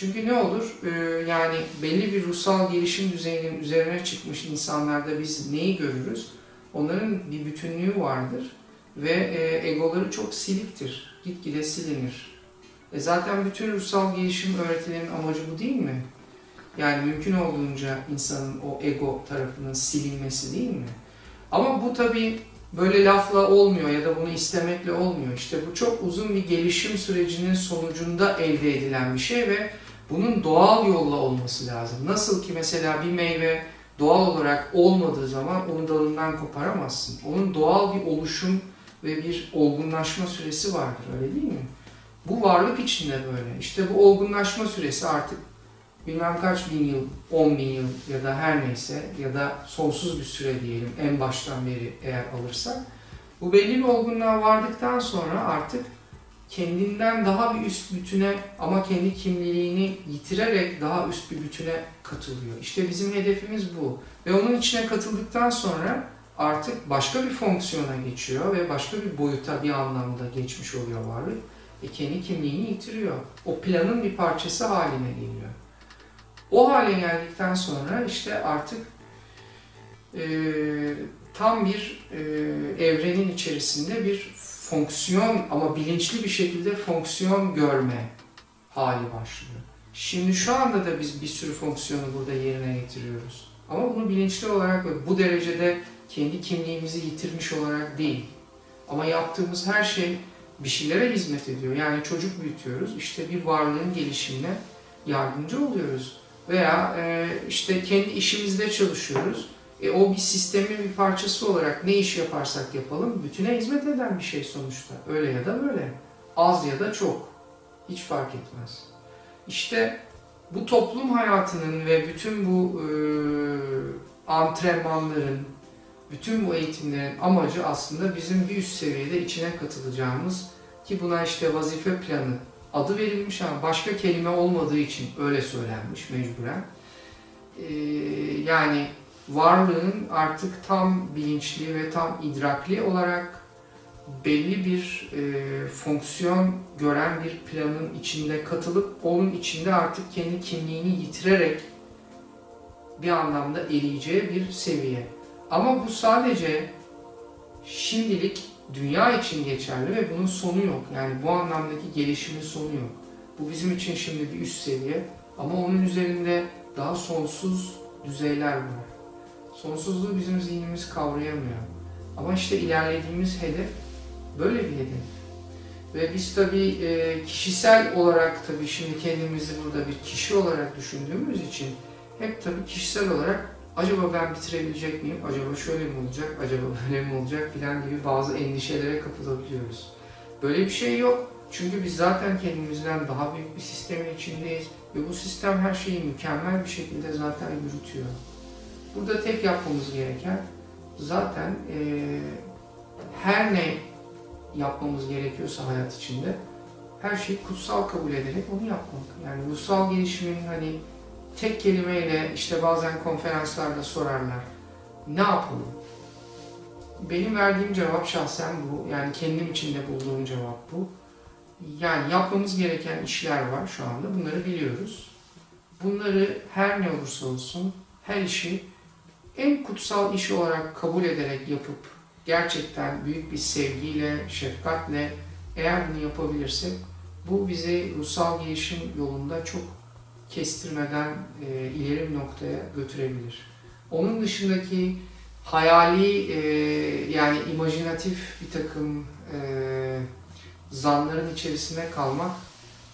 Çünkü ne olur? Ee, yani belli bir ruhsal gelişim düzeyinin üzerine çıkmış insanlarda biz neyi görürüz? Onların bir bütünlüğü vardır ve e, egoları çok siliktir. Gitgide silinir. E zaten bütün ruhsal gelişim öğretilerinin amacı bu değil mi? Yani mümkün olduğunca insanın o ego tarafının silinmesi değil mi? Ama bu tabii böyle lafla olmuyor ya da bunu istemekle olmuyor. İşte bu çok uzun bir gelişim sürecinin sonucunda elde edilen bir şey ve bunun doğal yolla olması lazım. Nasıl ki mesela bir meyve doğal olarak olmadığı zaman onu dalından koparamazsın. Onun doğal bir oluşum ve bir olgunlaşma süresi vardır öyle değil mi? Bu varlık içinde böyle. İşte bu olgunlaşma süresi artık bilmem kaç bin yıl, on bin yıl ya da her neyse ya da sonsuz bir süre diyelim en baştan beri eğer alırsak bu belli bir olgunluğa vardıktan sonra artık kendinden daha bir üst bütüne ama kendi kimliğini yitirerek daha üst bir bütüne katılıyor. İşte bizim hedefimiz bu. Ve onun içine katıldıktan sonra artık başka bir fonksiyona geçiyor ve başka bir boyuta bir anlamda geçmiş oluyor varlık. Ve kendi kimliğini yitiriyor. O planın bir parçası haline geliyor. O hale geldikten sonra işte artık e, tam bir e, evrenin içerisinde bir fonksiyon ama bilinçli bir şekilde fonksiyon görme hali başlıyor. Şimdi şu anda da biz bir sürü fonksiyonu burada yerine getiriyoruz. Ama bunu bilinçli olarak ve bu derecede kendi kimliğimizi yitirmiş olarak değil. Ama yaptığımız her şey bir şeylere hizmet ediyor. Yani çocuk büyütüyoruz. İşte bir varlığın gelişimine yardımcı oluyoruz. Veya işte kendi işimizde çalışıyoruz. E, o bir sistemin bir parçası olarak ne iş yaparsak yapalım bütüne hizmet eden bir şey sonuçta. Öyle ya da böyle. Az ya da çok. Hiç fark etmez. İşte bu toplum hayatının ve bütün bu e, antrenmanların, bütün bu eğitimlerin amacı aslında bizim bir üst seviyede içine katılacağımız ki buna işte vazife planı adı verilmiş ama başka kelime olmadığı için öyle söylenmiş mecburen. Ee, yani varlığın artık tam bilinçli ve tam idrakli olarak belli bir e, fonksiyon gören bir planın içinde katılıp onun içinde artık kendi kimliğini yitirerek bir anlamda eriyeceği bir seviye. Ama bu sadece şimdilik dünya için geçerli ve bunun sonu yok. Yani bu anlamdaki gelişimin sonu yok. Bu bizim için şimdi bir üst seviye ama onun üzerinde daha sonsuz düzeyler var. Sonsuzluğu bizim zihnimiz kavrayamıyor. Ama işte ilerlediğimiz hedef böyle bir hedef. Ve biz tabii e, kişisel olarak tabii şimdi kendimizi burada bir kişi olarak düşündüğümüz için hep tabii kişisel olarak acaba ben bitirebilecek miyim, acaba şöyle mi olacak, acaba böyle mi olacak filan gibi bazı endişelere kapılabiliyoruz. Böyle bir şey yok. Çünkü biz zaten kendimizden daha büyük bir sistemin içindeyiz ve bu sistem her şeyi mükemmel bir şekilde zaten yürütüyor. Burada tek yapmamız gereken zaten eee, her ne yapmamız gerekiyorsa hayat içinde her şeyi kutsal kabul ederek onu yapmak. Yani ruhsal gelişimin hani tek kelimeyle işte bazen konferanslarda sorarlar. Ne yapalım? Benim verdiğim cevap şahsen bu. Yani kendim içinde bulduğum cevap bu. Yani yapmamız gereken işler var şu anda. Bunları biliyoruz. Bunları her ne olursa olsun her işi en kutsal iş olarak kabul ederek yapıp gerçekten büyük bir sevgiyle, şefkatle eğer bunu yapabilirsek bu bizi ruhsal gelişim yolunda çok kestirmeden e, ileri bir noktaya götürebilir. Onun dışındaki hayali e, yani imajinatif bir takım e, zanların içerisinde kalmak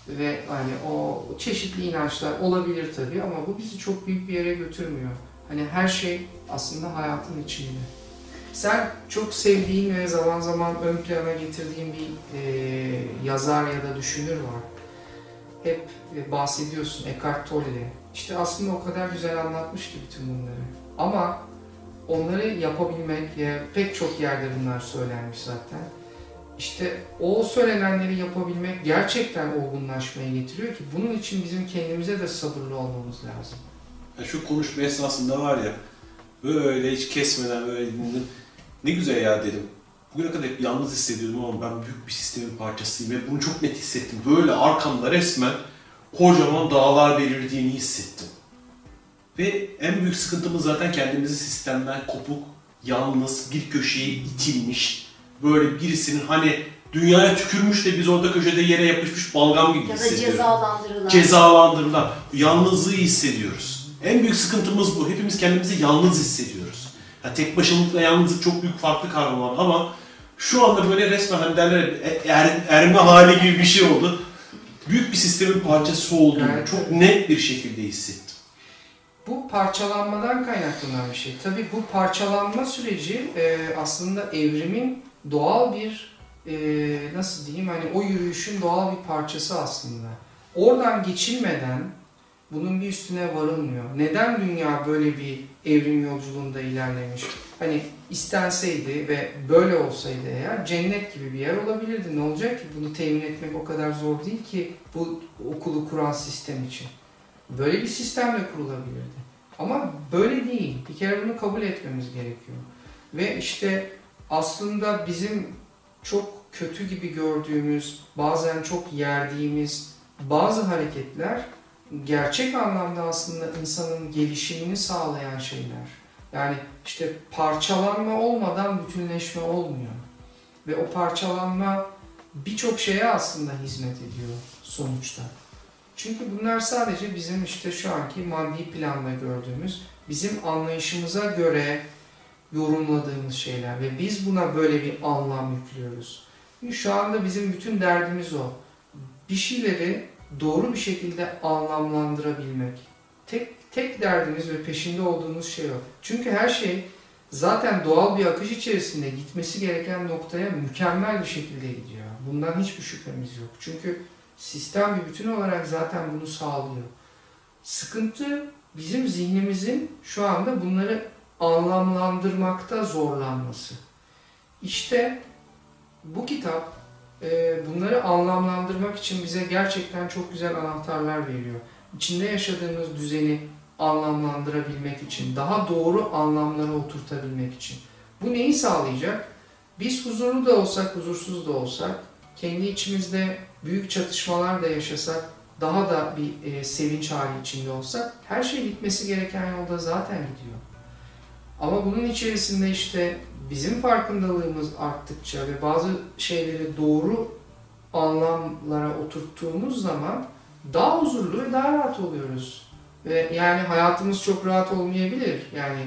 ve hani o çeşitli inançlar olabilir tabii ama bu bizi çok büyük bir yere götürmüyor. Hani her şey aslında hayatın içinde. Sen çok sevdiğin ve zaman zaman ön plana getirdiğin bir e, yazar ya da düşünür var. Hep e, bahsediyorsun Eckhart Tolle. İşte aslında o kadar güzel anlatmış ki bütün bunları. Ama onları yapabilmek, e, pek çok yerde bunlar söylenmiş zaten. İşte o söylenenleri yapabilmek gerçekten olgunlaşmaya getiriyor ki bunun için bizim kendimize de sabırlı olmamız lazım. Ya şu konuşma esnasında var ya, böyle hiç kesmeden böyle dinledim. Ne güzel ya dedim. Bugüne kadar hep yalnız hissediyordum ama ben büyük bir sistemin parçasıyım ve bunu çok net hissettim. Böyle arkamda resmen kocaman dağlar belirdiğini hissettim. Ve en büyük sıkıntımız zaten kendimizi sistemden kopuk, yalnız, bir köşeye itilmiş, böyle birisinin hani dünyaya tükürmüş de biz orada köşede yere yapışmış balgam gibi Ya da cezalandırılan. cezalandırılan, yalnızlığı hissediyoruz. En büyük sıkıntımız bu. Hepimiz kendimizi yalnız hissediyoruz. Ya tek başılıkla yalnızlık çok büyük farklı kavramlar ama şu anda böyle resmen hani derler e- er, erme hali gibi bir şey oldu. Büyük bir sistemin parçası olduğunu Evet. çok net bir şekilde hissettim. Bu parçalanmadan kaynaklanan bir şey. Tabii bu parçalanma süreci e, aslında evrimin doğal bir e, nasıl diyeyim hani o yürüyüşün doğal bir parçası aslında. Oradan geçilmeden bunun bir üstüne varılmıyor. Neden dünya böyle bir evrim yolculuğunda ilerlemiş? Hani istenseydi ve böyle olsaydı eğer cennet gibi bir yer olabilirdi. Ne olacak ki? Bunu temin etmek o kadar zor değil ki bu okulu kuran sistem için. Böyle bir sistem de kurulabilirdi. Ama böyle değil. Bir kere bunu kabul etmemiz gerekiyor. Ve işte aslında bizim çok kötü gibi gördüğümüz, bazen çok yerdiğimiz bazı hareketler gerçek anlamda aslında insanın gelişimini sağlayan şeyler. Yani işte parçalanma olmadan bütünleşme olmuyor. Ve o parçalanma birçok şeye aslında hizmet ediyor sonuçta. Çünkü bunlar sadece bizim işte şu anki maddi planda gördüğümüz, bizim anlayışımıza göre yorumladığımız şeyler ve biz buna böyle bir anlam yüklüyoruz. Şu anda bizim bütün derdimiz o. Bir şeyleri doğru bir şekilde anlamlandırabilmek. tek tek derdimiz ve peşinde olduğumuz şey o. Çünkü her şey zaten doğal bir akış içerisinde gitmesi gereken noktaya mükemmel bir şekilde gidiyor. Bundan hiçbir şüphemiz yok. Çünkü sistem bir bütün olarak zaten bunu sağlıyor. Sıkıntı bizim zihnimizin şu anda bunları anlamlandırmakta zorlanması. İşte bu kitap bunları anlamlandırmak için bize gerçekten çok güzel anahtarlar veriyor. İçinde yaşadığımız düzeni anlamlandırabilmek için, daha doğru anlamlara oturtabilmek için. Bu neyi sağlayacak? Biz huzurlu da olsak, huzursuz da olsak, kendi içimizde büyük çatışmalar da yaşasak, daha da bir e, sevinç hali içinde olsak, her şey gitmesi gereken yolda zaten gidiyor. Ama bunun içerisinde işte bizim farkındalığımız arttıkça ve bazı şeyleri doğru anlamlara oturttuğumuz zaman daha huzurlu ve daha rahat oluyoruz. Ve yani hayatımız çok rahat olmayabilir. Yani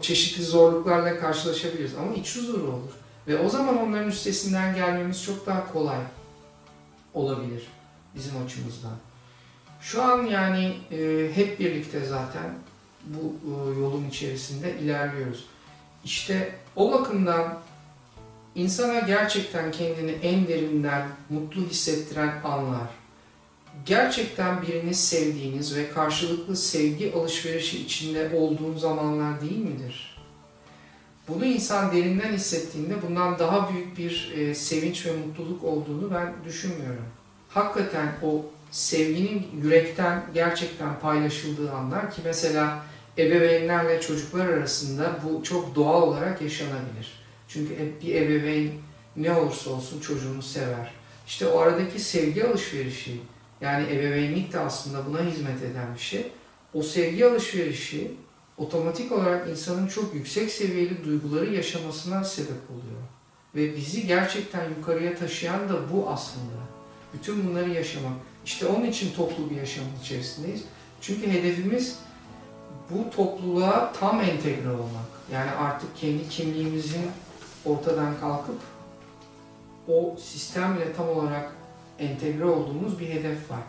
çeşitli zorluklarla karşılaşabiliriz ama iç huzuru olur. Ve o zaman onların üstesinden gelmemiz çok daha kolay olabilir bizim açımızdan. Şu an yani e, hep birlikte zaten bu e, yolun içerisinde ilerliyoruz. İşte o bakımdan insana gerçekten kendini en derinden mutlu hissettiren anlar, gerçekten birini sevdiğiniz ve karşılıklı sevgi alışverişi içinde olduğun zamanlar değil midir? Bunu insan derinden hissettiğinde bundan daha büyük bir e, sevinç ve mutluluk olduğunu ben düşünmüyorum. Hakikaten o sevginin yürekten gerçekten paylaşıldığı anlar ki mesela ebeveynlerle çocuklar arasında bu çok doğal olarak yaşanabilir. Çünkü e, bir ebeveyn ne olursa olsun çocuğunu sever. İşte o aradaki sevgi alışverişi, yani ebeveynlik de aslında buna hizmet eden bir şey. O sevgi alışverişi otomatik olarak insanın çok yüksek seviyeli duyguları yaşamasına sebep oluyor. Ve bizi gerçekten yukarıya taşıyan da bu aslında. Bütün bunları yaşamak. İşte onun için toplu bir yaşamın içerisindeyiz. Çünkü hedefimiz bu topluluğa tam entegre olmak. Yani artık kendi kimliğimizin ortadan kalkıp o sistemle tam olarak entegre olduğumuz bir hedef var.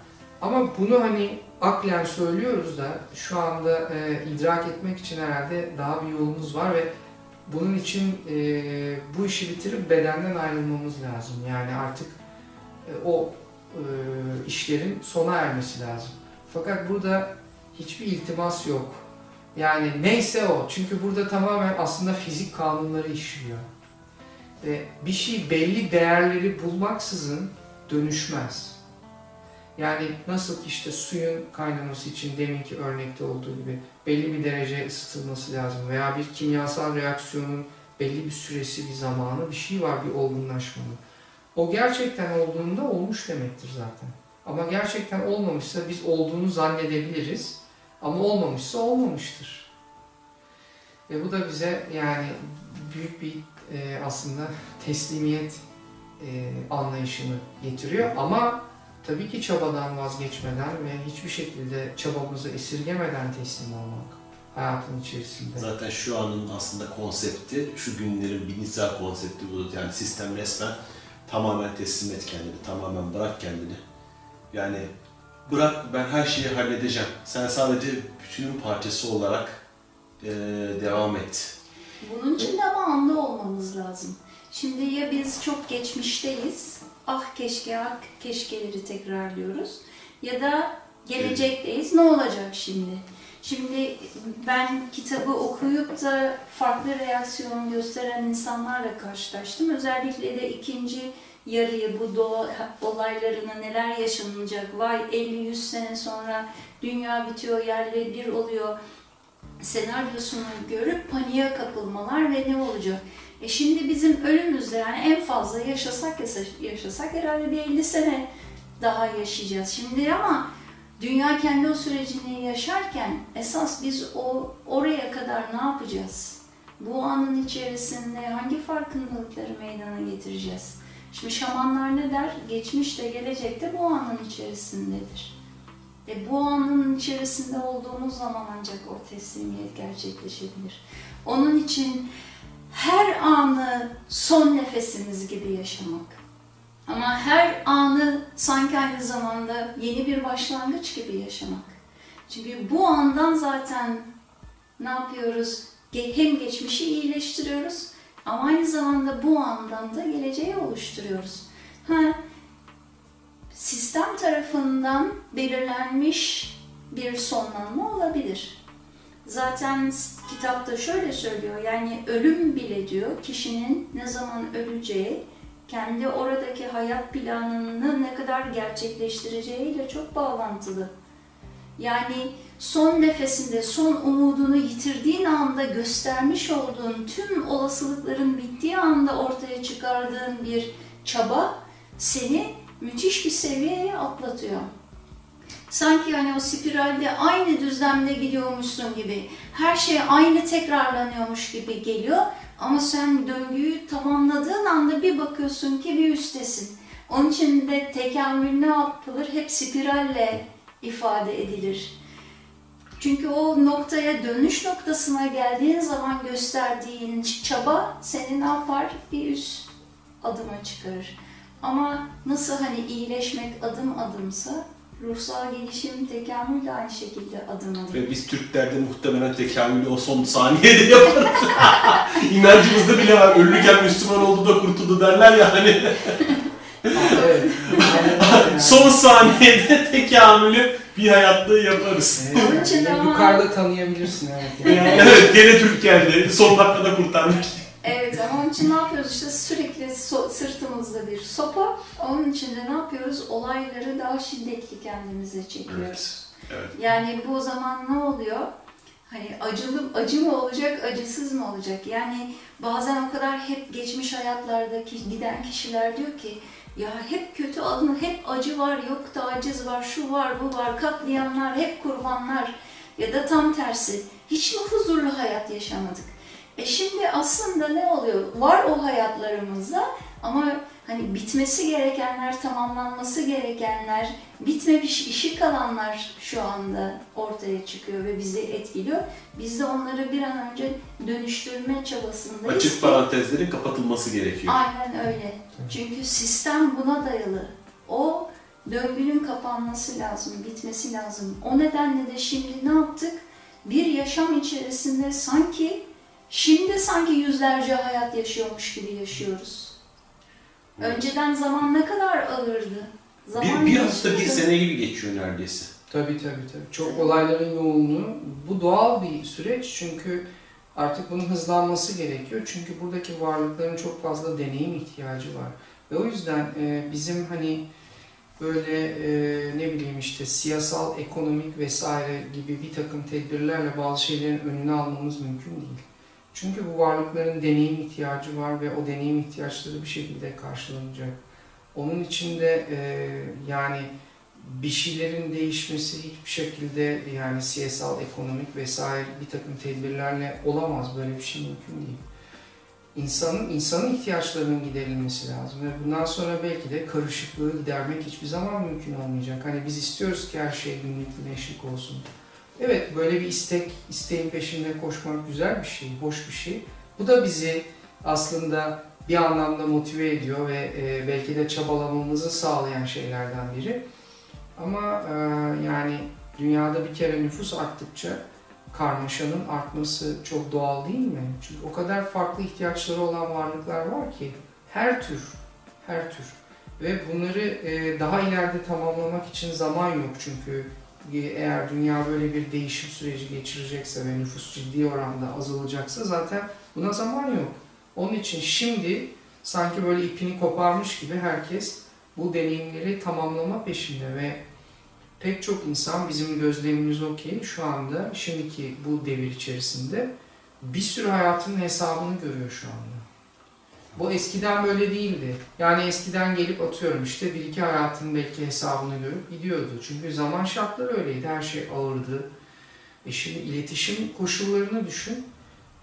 Ama bunu hani aklen söylüyoruz da şu anda e, idrak etmek için herhalde daha bir yolumuz var ve bunun için e, bu işi bitirip bedenden ayrılmamız lazım. Yani artık e, o e, işlerin sona ermesi lazım. Fakat burada hiçbir iltimas yok. Yani neyse o. Çünkü burada tamamen aslında fizik kanunları işliyor. Ve bir şey belli değerleri bulmaksızın dönüşmez. Yani nasıl ki işte suyun kaynaması için deminki örnekte olduğu gibi belli bir derece ısıtılması lazım veya bir kimyasal reaksiyonun belli bir süresi, bir zamanı, bir şey var bir olgunlaşmanın. O gerçekten olduğunda olmuş demektir zaten. Ama gerçekten olmamışsa biz olduğunu zannedebiliriz. Ama olmamışsa olmamıştır. Ve bu da bize yani büyük bir e, aslında teslimiyet e, anlayışını getiriyor. Ama tabii ki çabadan vazgeçmeden ve hiçbir şekilde çabamızı esirgemeden teslim olmak hayatın içerisinde. Zaten şu anın aslında konsepti, şu günlerin bilinçsel konsepti bu. Yani sistem resmen tamamen teslim et kendini, tamamen bırak kendini. Yani bırak ben her şeyi halledeceğim. Sen sadece bütünün parçası olarak e, devam et. Bunun için de anlı olmamız lazım. Şimdi ya biz çok geçmişteyiz, ah keşke ah keşkeleri tekrarlıyoruz ya da gelecekteyiz, ne olacak şimdi? Şimdi ben kitabı okuyup da farklı reaksiyon gösteren insanlarla karşılaştım. Özellikle de ikinci yarıyı, bu doğa olaylarına neler yaşanacak, vay 50-100 sene sonra dünya bitiyor, yerle bir oluyor senaryosunu görüp paniğe kapılmalar ve ne olacak? E şimdi bizim ölümümüzde yani en fazla yaşasak yaşasak herhalde bir 50 sene daha yaşayacağız şimdi ama dünya kendi o sürecini yaşarken esas biz o oraya kadar ne yapacağız? Bu anın içerisinde hangi farkındalıkları meydana getireceğiz? Şimdi şamanlar ne der? Geçmiş de gelecek de bu anın içerisindedir. E bu anın içerisinde olduğumuz zaman ancak o teslimiyet gerçekleşebilir. Onun için her anı son nefesimiz gibi yaşamak. Ama her anı sanki aynı zamanda yeni bir başlangıç gibi yaşamak. Çünkü bu andan zaten ne yapıyoruz? Hem geçmişi iyileştiriyoruz ama aynı zamanda bu andan da geleceği oluşturuyoruz. Ha, sistem tarafından belirlenmiş bir sonlanma olabilir. Zaten kitapta şöyle söylüyor, yani ölüm bile diyor kişinin ne zaman öleceği, kendi oradaki hayat planını ne kadar gerçekleştireceğiyle çok bağlantılı. Yani son nefesinde, son umudunu yitirdiğin anda göstermiş olduğun tüm olasılıkların bittiği anda ortaya çıkardığın bir çaba seni müthiş bir seviyeye atlatıyor. Sanki hani o spiralde aynı düzlemde gidiyormuşsun gibi, her şey aynı tekrarlanıyormuş gibi geliyor ama sen döngüyü tamamladığın anda bir bakıyorsun ki bir üstesin. Onun için de tekamül ne yapılır? Hep spiralle ifade edilir. Çünkü o noktaya, dönüş noktasına geldiğin zaman gösterdiğin çaba seni ne yapar? Bir üst adıma çıkarır. Ama nasıl hani iyileşmek adım adımsa, ruhsal gelişim, tekamül de aynı şekilde adım adım. Ve biz Türklerde muhtemelen tekamülü o son saniyede yaparız. İnancımızda bile var. Ölürken Müslüman oldu da kurtuldu derler ya hani. Evet. Son saniyede tekamülü bir hayatta yaparız. Evet, Onun için ve ama- yukarıda tanıyabilirsin evet. Yani. evet gene Türk geldi. Son dakikada kurtarmış. Evet ama onun için ne yapıyoruz işte sürekli so- sırtımızda bir sopa. Onun için de ne yapıyoruz? Olayları daha şiddetli kendimize çekiyoruz. Evet. Yani bu zaman ne oluyor? Hani acılı, acı mı olacak, acısız mı olacak? Yani bazen o kadar hep geçmiş hayatlardaki giden kişiler diyor ki ya hep kötü anı, hep acı var, yok taciz var, şu var, bu var, katliamlar, hep kurbanlar ya da tam tersi. Hiç mi huzurlu hayat yaşamadık? E şimdi aslında ne oluyor? Var o hayatlarımızda ama hani bitmesi gerekenler, tamamlanması gerekenler, bitmemiş işi kalanlar şu anda ortaya çıkıyor ve bizi etkiliyor. Biz de onları bir an önce dönüştürme çabasındayız. Açık parantezlerin kapatılması gerekiyor. Aynen öyle. Çünkü sistem buna dayalı. O döngünün kapanması lazım, bitmesi lazım. O nedenle de şimdi ne yaptık? Bir yaşam içerisinde sanki, şimdi sanki yüzlerce hayat yaşıyormuş gibi yaşıyoruz. Önceden zaman ne kadar ağırdı. Zaman Bir, bir hafta bir sene gibi geçiyor neredeyse. Tabii tabii tabii. Çok olayların yoğunluğu. Bu doğal bir süreç çünkü artık bunun hızlanması gerekiyor. Çünkü buradaki varlıkların çok fazla deneyim ihtiyacı var. Ve o yüzden e, bizim hani böyle e, ne bileyim işte siyasal, ekonomik vesaire gibi bir takım tedbirlerle bazı şeylerin önüne almamız mümkün değil. Çünkü bu varlıkların deneyim ihtiyacı var ve o deneyim ihtiyaçları bir şekilde karşılanacak. Onun için de e, yani bir şeylerin değişmesi hiçbir şekilde yani siyasal, ekonomik vesaire bir takım tedbirlerle olamaz. Böyle bir şey mümkün değil. İnsanın, insanın ihtiyaçlarının giderilmesi lazım ve bundan sonra belki de karışıklığı gidermek hiçbir zaman mümkün olmayacak. Hani biz istiyoruz ki her şey günlük güneşlik olsun. Evet böyle bir istek, isteğin peşinde koşmak güzel bir şey, hoş bir şey. Bu da bizi aslında bir anlamda motive ediyor ve e, belki de çabalamamızı sağlayan şeylerden biri. Ama e, yani dünyada bir kere nüfus arttıkça karmaşanın artması çok doğal değil mi? Çünkü o kadar farklı ihtiyaçları olan varlıklar var ki her tür, her tür. Ve bunları e, daha ileride tamamlamak için zaman yok çünkü eğer dünya böyle bir değişim süreci geçirecekse ve nüfus ciddi oranda azalacaksa zaten buna zaman yok. Onun için şimdi sanki böyle ipini koparmış gibi herkes bu deneyimleri tamamlama peşinde ve pek çok insan bizim gözlemimiz o ki şu anda şimdiki bu devir içerisinde bir sürü hayatının hesabını görüyor şu anda. Bu eskiden böyle değildi. Yani eskiden gelip atıyorum işte bir iki hayatın belki hesabını görüp gidiyordu. Çünkü zaman şartları öyleydi. Her şey ağırdı. E şimdi iletişim koşullarını düşün.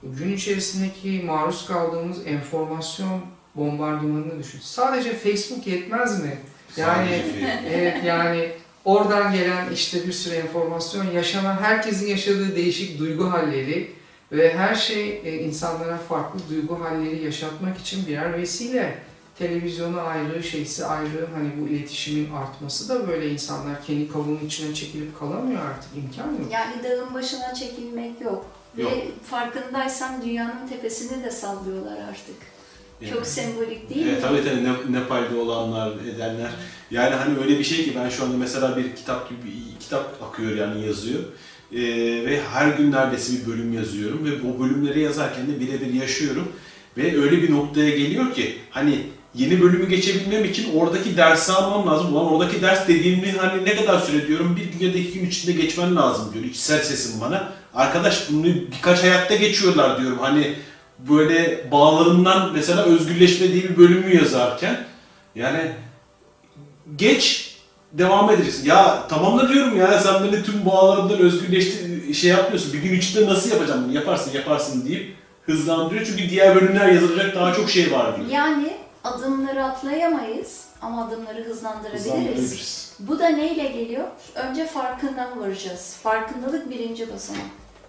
Gün içerisindeki maruz kaldığımız enformasyon bombardımanını düşün. Sadece Facebook yetmez mi? Yani evet yani oradan gelen işte bir sürü enformasyon, yaşanan herkesin yaşadığı değişik duygu halleri ve her şey e, insanlara farklı duygu halleri yaşatmak için birer vesile. televizyonu ayrı, şeysi ayrı hani bu iletişimin artması da böyle insanlar kendi kabuğunun içine çekilip kalamıyor artık imkan yok. Yani dağın başına çekilmek yok. Yok. Ve farkındaysan dünyanın tepesini de sallıyorlar artık. Yani. Çok sembolik değil Evet, mi? tabii tabii Ne- Nepal'de olanlar, edenler. Yani hani öyle bir şey ki ben şu anda mesela bir kitap gibi bir kitap akıyor yani yazıyor. Ee, ve her gün neredeyse bir bölüm yazıyorum ve o bölümleri yazarken de birebir yaşıyorum. Ve öyle bir noktaya geliyor ki hani yeni bölümü geçebilmem için oradaki dersi almam lazım. Ulan oradaki ders dediğimi hani ne kadar süre diyorum bir gün ya da iki gün içinde geçmen lazım diyor içsel sesim bana. Arkadaş bunu birkaç hayatta geçiyorlar diyorum hani böyle bağlarımdan mesela özgürleşme diye bir bölümü yazarken yani geç devam edeceksin. Ya tamam da diyorum ya sen beni tüm bağlarımdan özgürleşti şey yapmıyorsun. Bir gün içinde nasıl yapacağım bunu? Yaparsın yaparsın deyip hızlandırıyor. Çünkü diğer bölümler yazılacak daha çok şey var diyor. Yani adımları atlayamayız ama adımları hızlandırabiliriz. Hızlandırabiliriz. Bu da neyle geliyor? Önce farkına varacağız. Farkındalık birinci basamak.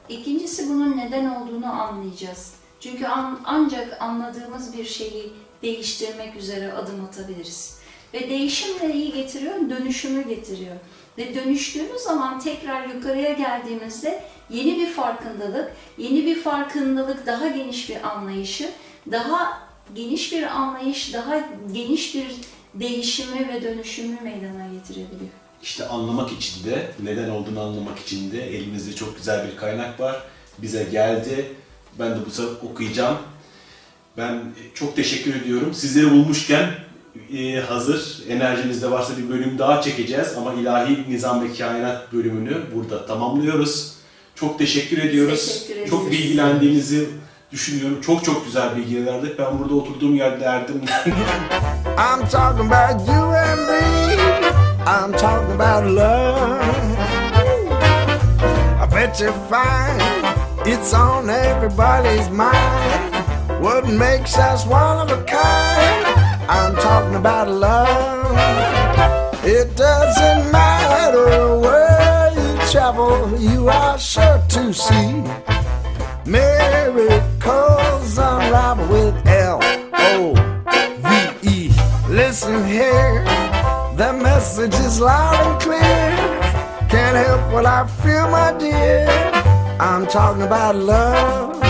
İkincisi bunun neden olduğunu anlayacağız. Çünkü an- ancak anladığımız bir şeyi değiştirmek üzere adım atabiliriz. Ve değişim neyi getiriyor? Dönüşümü getiriyor. Ve dönüştüğümüz zaman tekrar yukarıya geldiğimizde yeni bir farkındalık, yeni bir farkındalık daha geniş bir anlayışı, daha geniş bir anlayış, daha geniş bir değişimi ve dönüşümü meydana getirebiliyor. İşte anlamak için de, neden olduğunu anlamak için de elimizde çok güzel bir kaynak var. Bize geldi. Ben de bu sefer okuyacağım. Ben çok teşekkür ediyorum. Sizleri bulmuşken e, hazır enerjinizde varsa bir bölüm daha çekeceğiz ama ilahi nizam ve kainat bölümünü burada tamamlıyoruz. Çok teşekkür ediyoruz. Teşekkür ederiz. Çok bilgilendiğinizi düşünüyorum. Çok çok güzel bilgiler verdik. Ben burada oturduğum yerde derdim. I'm talking about you and me. I'm talking about love. I bet you find it's on everybody's mind. What makes us one of a kind? I'm talking about love. It doesn't matter where you travel, you are sure to see miracles unravel with L O V E. Listen here, the message is loud and clear. Can't help what I feel, my dear. I'm talking about love.